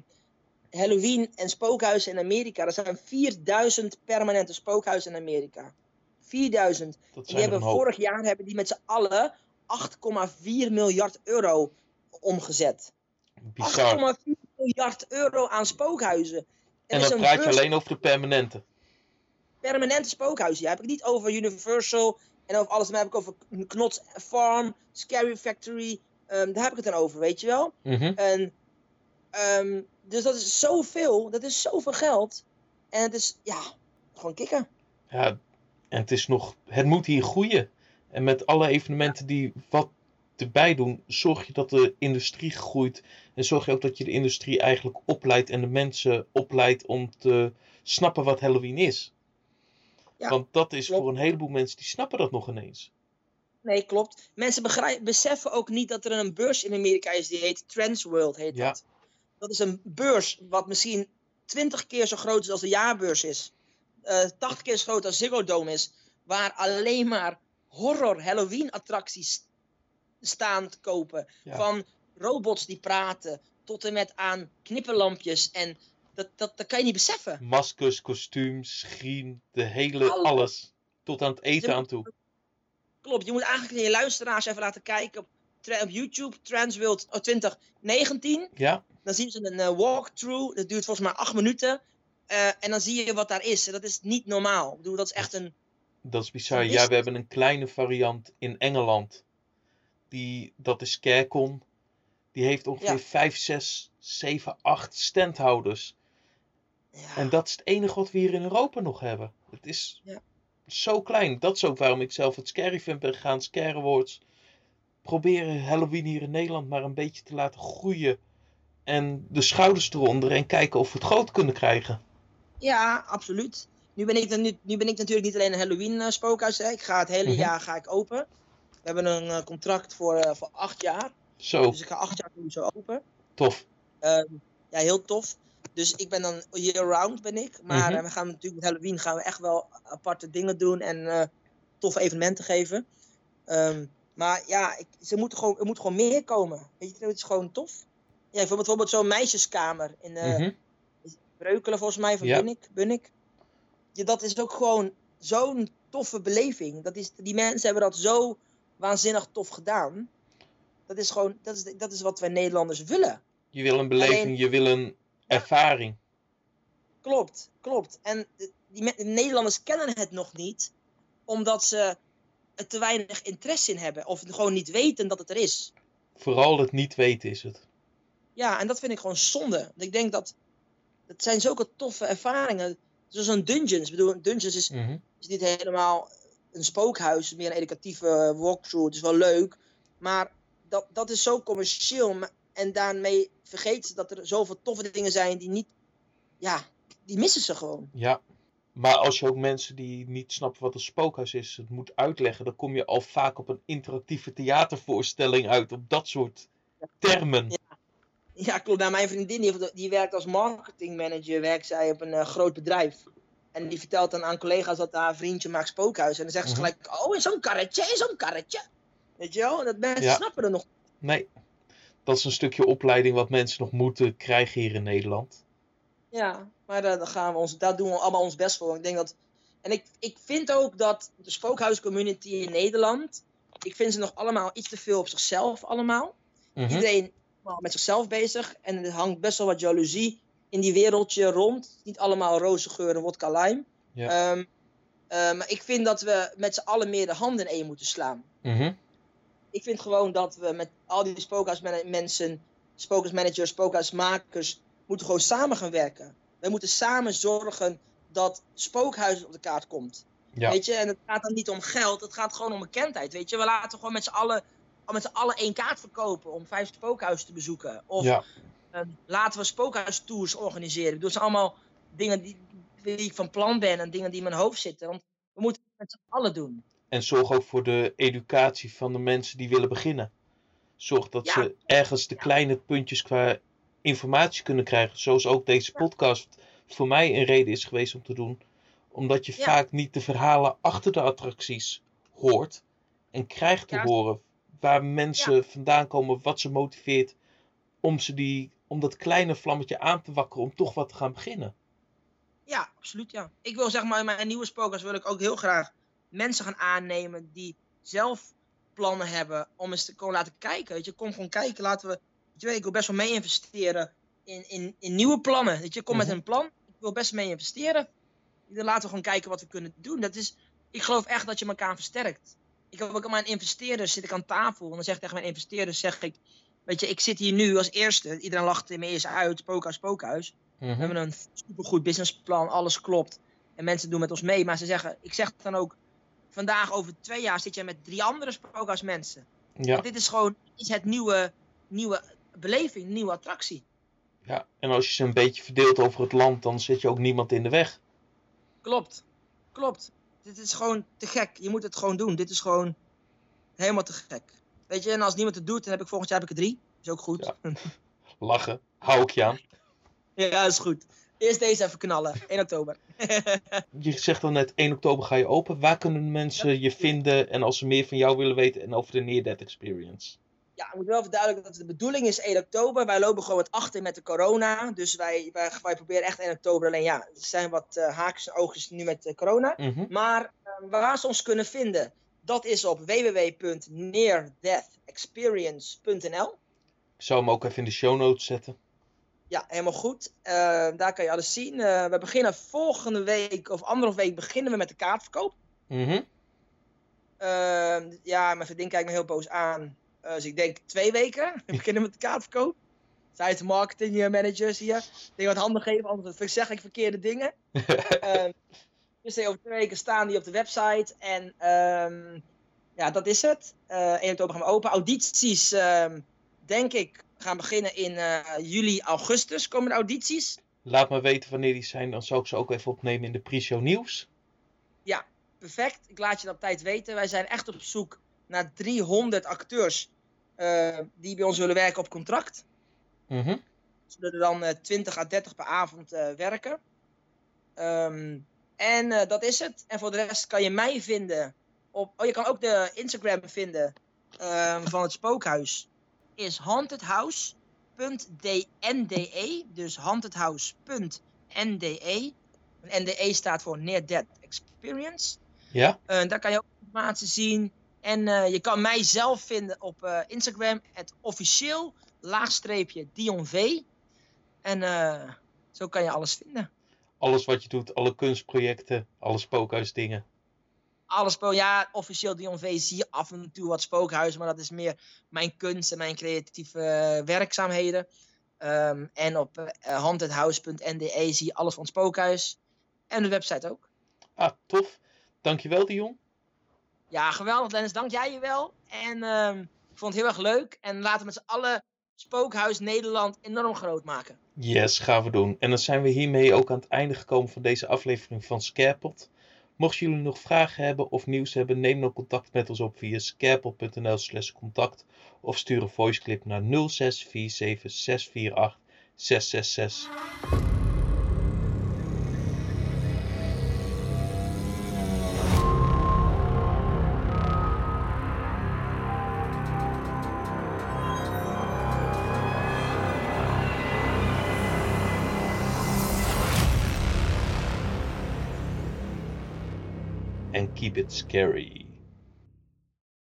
Halloween en spookhuizen in Amerika. Er zijn 4000 permanente spookhuizen in Amerika. 4000. Dat En die hebben vorig jaar hebben die met z'n allen 8,4 miljard euro omgezet. Bizar. 8,4 miljard euro aan spookhuizen. En dan praat je alleen over de permanente. permanente spookhuizen. Ja, heb ik niet over Universal en over alles, maar heb ik over Knots Farm, Scary Factory. ehm, daar heb ik het dan over, weet je wel. Mhm. En, ehm, dus dat is zoveel, dat is zoveel geld. En het is, ja, gewoon kicken. Ja, en het is nog, het moet hier groeien. En met alle evenementen die wat erbij doen, zorg je dat de industrie groeit. En zorg je ook dat je de industrie eigenlijk opleidt en de mensen opleidt om te snappen wat Halloween is. Ja, Want dat is klopt. voor een heleboel mensen, die snappen dat nog ineens. Nee, klopt. Mensen beseffen ook niet dat er een beurs in Amerika is die heet Transworld. Heet Ja. dat. dat is een beurs wat misschien 20 keer zo groot is als de jaarbeurs is. Eh 80 keer zo groot als Ziggo Dome is. Waar alleen maar horror Halloween attracties staan te kopen. Ja. Van robots die praten tot en met aan knipperlampjes. En dat, dat, dat kan je niet beseffen. Maskers, kostuums, screen, de hele Alles. alles. Tot aan het eten Je aan toe. Klopt, je moet eigenlijk je luisteraars even laten kijken op, op YouTube. Transworld oh, 2019. Ja, Dan zien ze een eh, walkthrough. Dat duurt volgens mij acht minuten. Eh, en dan zie je wat daar is. En dat is niet normaal. Ik bedoel, dat is echt een. dat is bizar. Ja, we hebben een kleine variant in Engeland. Die, dat is Scarecon. Die heeft ongeveer Ja. 5, 6, 7, 8 standhouders. Ja, En dat is het enige wat we hier in Europa nog hebben. Het is Ja. zo klein. Dat is ook waarom ik zelf het Scary Fan ben gegaan. Scare Awards. Proberen Halloween hier in Nederland maar een beetje te laten groeien. En de schouders eronder en kijken of we het groot kunnen krijgen. ja, absoluut. Nu ben, ik, nu ben ik natuurlijk niet alleen een Halloween eh, spookhuis. Hè. Ik ga het hele Mhm. jaar ga ik open. We hebben een eh, contract voor, eh, voor acht jaar. Zo, Dus ik ga acht jaar sowieso open. tof. Ehm, ja, heel tof. Dus ik ben dan year-round ben ik. Maar Mhm. eh, we gaan natuurlijk met Halloween gaan we echt wel aparte dingen doen en eh, toffe evenementen geven. Ehm, maar ja, ik, ze moeten gewoon, er moet gewoon meer komen. Weet je, het is gewoon tof. Ja, bijvoorbeeld, zo'n meisjeskamer in Mhm. Breukelen volgens mij van Ja. Bunnik. Bunnik. Ja, dat is ook gewoon zo'n toffe beleving. Dat is, die mensen hebben dat zo waanzinnig tof gedaan. Dat is gewoon, dat is, dat is wat wij Nederlanders willen. Je wil een beleving, Alleen- je wil een ervaring. Klopt, klopt. En die de Nederlanders kennen het nog niet, omdat ze er te weinig interesse in hebben. Of gewoon niet weten dat het er is. Vooral het niet weten is het. Ja, en dat vind ik gewoon zonde. Want ik denk dat, dat zijn zulke toffe ervaringen. Zoals een Dungeons. Ik bedoel, Dungeons is, Mhm. is niet helemaal een spookhuis, meer een educatieve walkthrough. Het is wel leuk, maar dat, dat is zo commercieel. En daarmee vergeet ze dat er zoveel toffe dingen zijn die niet, ja, die missen ze gewoon. Ja. Maar als je ook mensen die niet snappen wat een spookhuis is, het moet uitleggen, dan kom je al vaak op een interactieve theatervoorstelling uit, op dat soort termen. Ja. Ja, klopt. Nou, mijn vriendin die, die werkt als marketingmanager, werkt zij op een eh, groot bedrijf. En die vertelt dan aan collega's dat haar vriendje maakt spookhuis. En dan zegt ze Mhm. gelijk, oh, in zo'n karretje, in zo'n karretje. Weet je wel? En Dat mensen Ja. snappen er nog. Nee. Dat is een stukje opleiding wat mensen nog moeten krijgen hier in Nederland. Ja, maar daar, gaan we ons, daar doen we allemaal ons best voor. Ik denk dat, en ik, ik vind ook dat de spookhuiscommunity in Nederland, ik vind ze nog allemaal iets te veel op zichzelf allemaal. Mhm. Iedereen wel met zichzelf bezig en er hangt best wel wat jaloezie in die wereldje rond. Niet allemaal roze geur en wodka lime. Ja. Ehm, eh, maar ik vind dat we met z'n allen meer de handen in één moeten slaan. Mhm. Ik vind gewoon dat we met al die spookhuismensen, spookhuismanagers, spookhuismakers, moeten gewoon samen gaan werken. We moeten samen zorgen dat spookhuis op de kaart komt. Ja. Weet je, en het gaat dan niet om geld, het gaat gewoon om bekendheid. Weet je, we laten gewoon met z'n allen, met z'n allen één kaart verkopen om vijf spookhuizen te bezoeken. Of ja. Ehm, laten we spookhuistours organiseren. Ik bedoel, dat zijn allemaal dingen die, die ik van plan ben en dingen die in mijn hoofd zitten. Want we moeten het met z'n allen doen. En zorg ook voor de educatie van de mensen die willen beginnen. Zorg dat Ja. ze ergens de kleine puntjes qua informatie kunnen krijgen. Zoals ook deze podcast voor mij een reden is geweest om te doen. Omdat je Ja. vaak niet de verhalen achter de attracties hoort. En krijgt te horen waar mensen vandaan komen, wat ze motiveert. Om, ze die, om dat kleine vlammetje aan te wakkeren om toch wat te gaan beginnen. Ja, absoluut ja. Ik wil zeg maar in mijn nieuwe spookhuis wil ik ook heel graag mensen gaan aannemen die zelf plannen hebben om eens te komen laten kijken. Weet je, kom gewoon kijken. Laten we Weet je, ik wil best wel mee investeren in, in, in nieuwe plannen. Weet je, kom met Mhm. een plan. Ik wil best mee investeren. Dan laten we gewoon kijken wat we kunnen doen. Dat is, ik geloof echt dat je elkaar versterkt. Ik heb ook aan mijn investeerders, zit ik aan tafel. En dan zeg ik tegen mijn investeerders, zeg ik... Weet je, ik zit hier nu als eerste. Iedereen lacht in me eerst uit. Spookhuis, spookhuis. We Mhm. hebben een supergoed businessplan, alles klopt. En mensen doen met ons mee. Maar ze zeggen, ik zeg dan ook, vandaag over twee jaar zit jij met drie andere spookhuismensen. Ja, Dit is gewoon is het nieuwe, nieuwe beleving, nieuwe attractie. ja, en als je ze een beetje verdeelt over het land, dan zit je ook niemand in de weg. Klopt, klopt. Dit is gewoon te gek. Je moet het gewoon doen. Dit is gewoon helemaal te gek. Weet je, en als niemand het doet, dan heb ik volgend jaar heb ik er drie. Is ook goed. Ja. [laughs] Lachen, hou ik je aan. Ja, is goed. Eerst deze even knallen, [laughs] 1 oktober. [laughs] Je zegt al net, 1 oktober ga je open. Waar kunnen mensen je vinden en als ze meer van jou willen weten en over de Near Death Experience? Ja, ik moet wel verduidelijken dat de bedoeling is 1 oktober. Wij lopen gewoon wat achter met de corona. Dus wij, wij, wij proberen echt 1 oktober. Alleen ja, er zijn wat eh haakjes en oogjes nu met de corona. Mhm. Maar eh, waar ze ons kunnen vinden, dat is op www.neardeathexperience.nl. Ik zou hem ook even in de show notes zetten. Ja, helemaal goed. Eh, daar kan je alles zien. Eh, we beginnen volgende week of anderhalf week beginnen we met de kaartverkoop. Mhm. Eh, ja, mijn vriendin kijkt me heel boos aan. Dus ik denk twee weken. [laughs] We beginnen met de kaartverkoop. Zij is de marketing manager hier. Ik denk wat handen geven, anders zeg ik verkeerde dingen. [laughs] Dus over twee weken staan die op de website. En ehm, ja, dat is het. Eh 1 oktober gaan we open. Audities, ehm, denk ik, gaan beginnen in eh, juli, augustus. Komen de audities. Laat me weten wanneer die zijn, dan zou ik ze ook even opnemen in de pre-show nieuws. Perfect. Ik laat je dat op tijd weten. Wij zijn echt op zoek naar 300 acteurs eh, die bij ons willen werken op contract. Mhm. We zullen er dan eh, 20 à 30 per avond werken. Ehm, en eh, dat is het. En voor de rest kan je mij vinden op. Oh, je kan ook de Instagram vinden ehm, van het spookhuis. Is hauntedhouse.nde. Dus hauntedhouse.nde. En NDE staat voor Near Death Experience. Ja? Eh, daar kan je ook informatie zien. En eh, je kan mij zelf vinden op Instagram, het officieel laagstreepje Dion V. En zo kan je alles vinden. Alles wat je doet, alle kunstprojecten, alle spookhuisdingen. Alles, ja, officieel Dion V zie je af en toe wat spookhuizen, maar dat is meer mijn kunst en mijn creatieve eh, werkzaamheden. Ehm, en op uh, zie je alles van het spookhuis. En de website ook. Ah, tof. Dankjewel Dion. Ja, geweldig Dennis, dank jij je wel. En ehm, ik vond het heel erg leuk. En laten we met z'n allen Spookhuis Nederland enorm groot maken. Yes, gaan we doen. En dan zijn we hiermee ook aan het einde gekomen van deze aflevering van Scarepot. Mocht jullie nog vragen hebben of nieuws hebben, neem dan contact met ons op via scarepot.nl slash contact of stuur een voiceclip naar 0647 bit scary.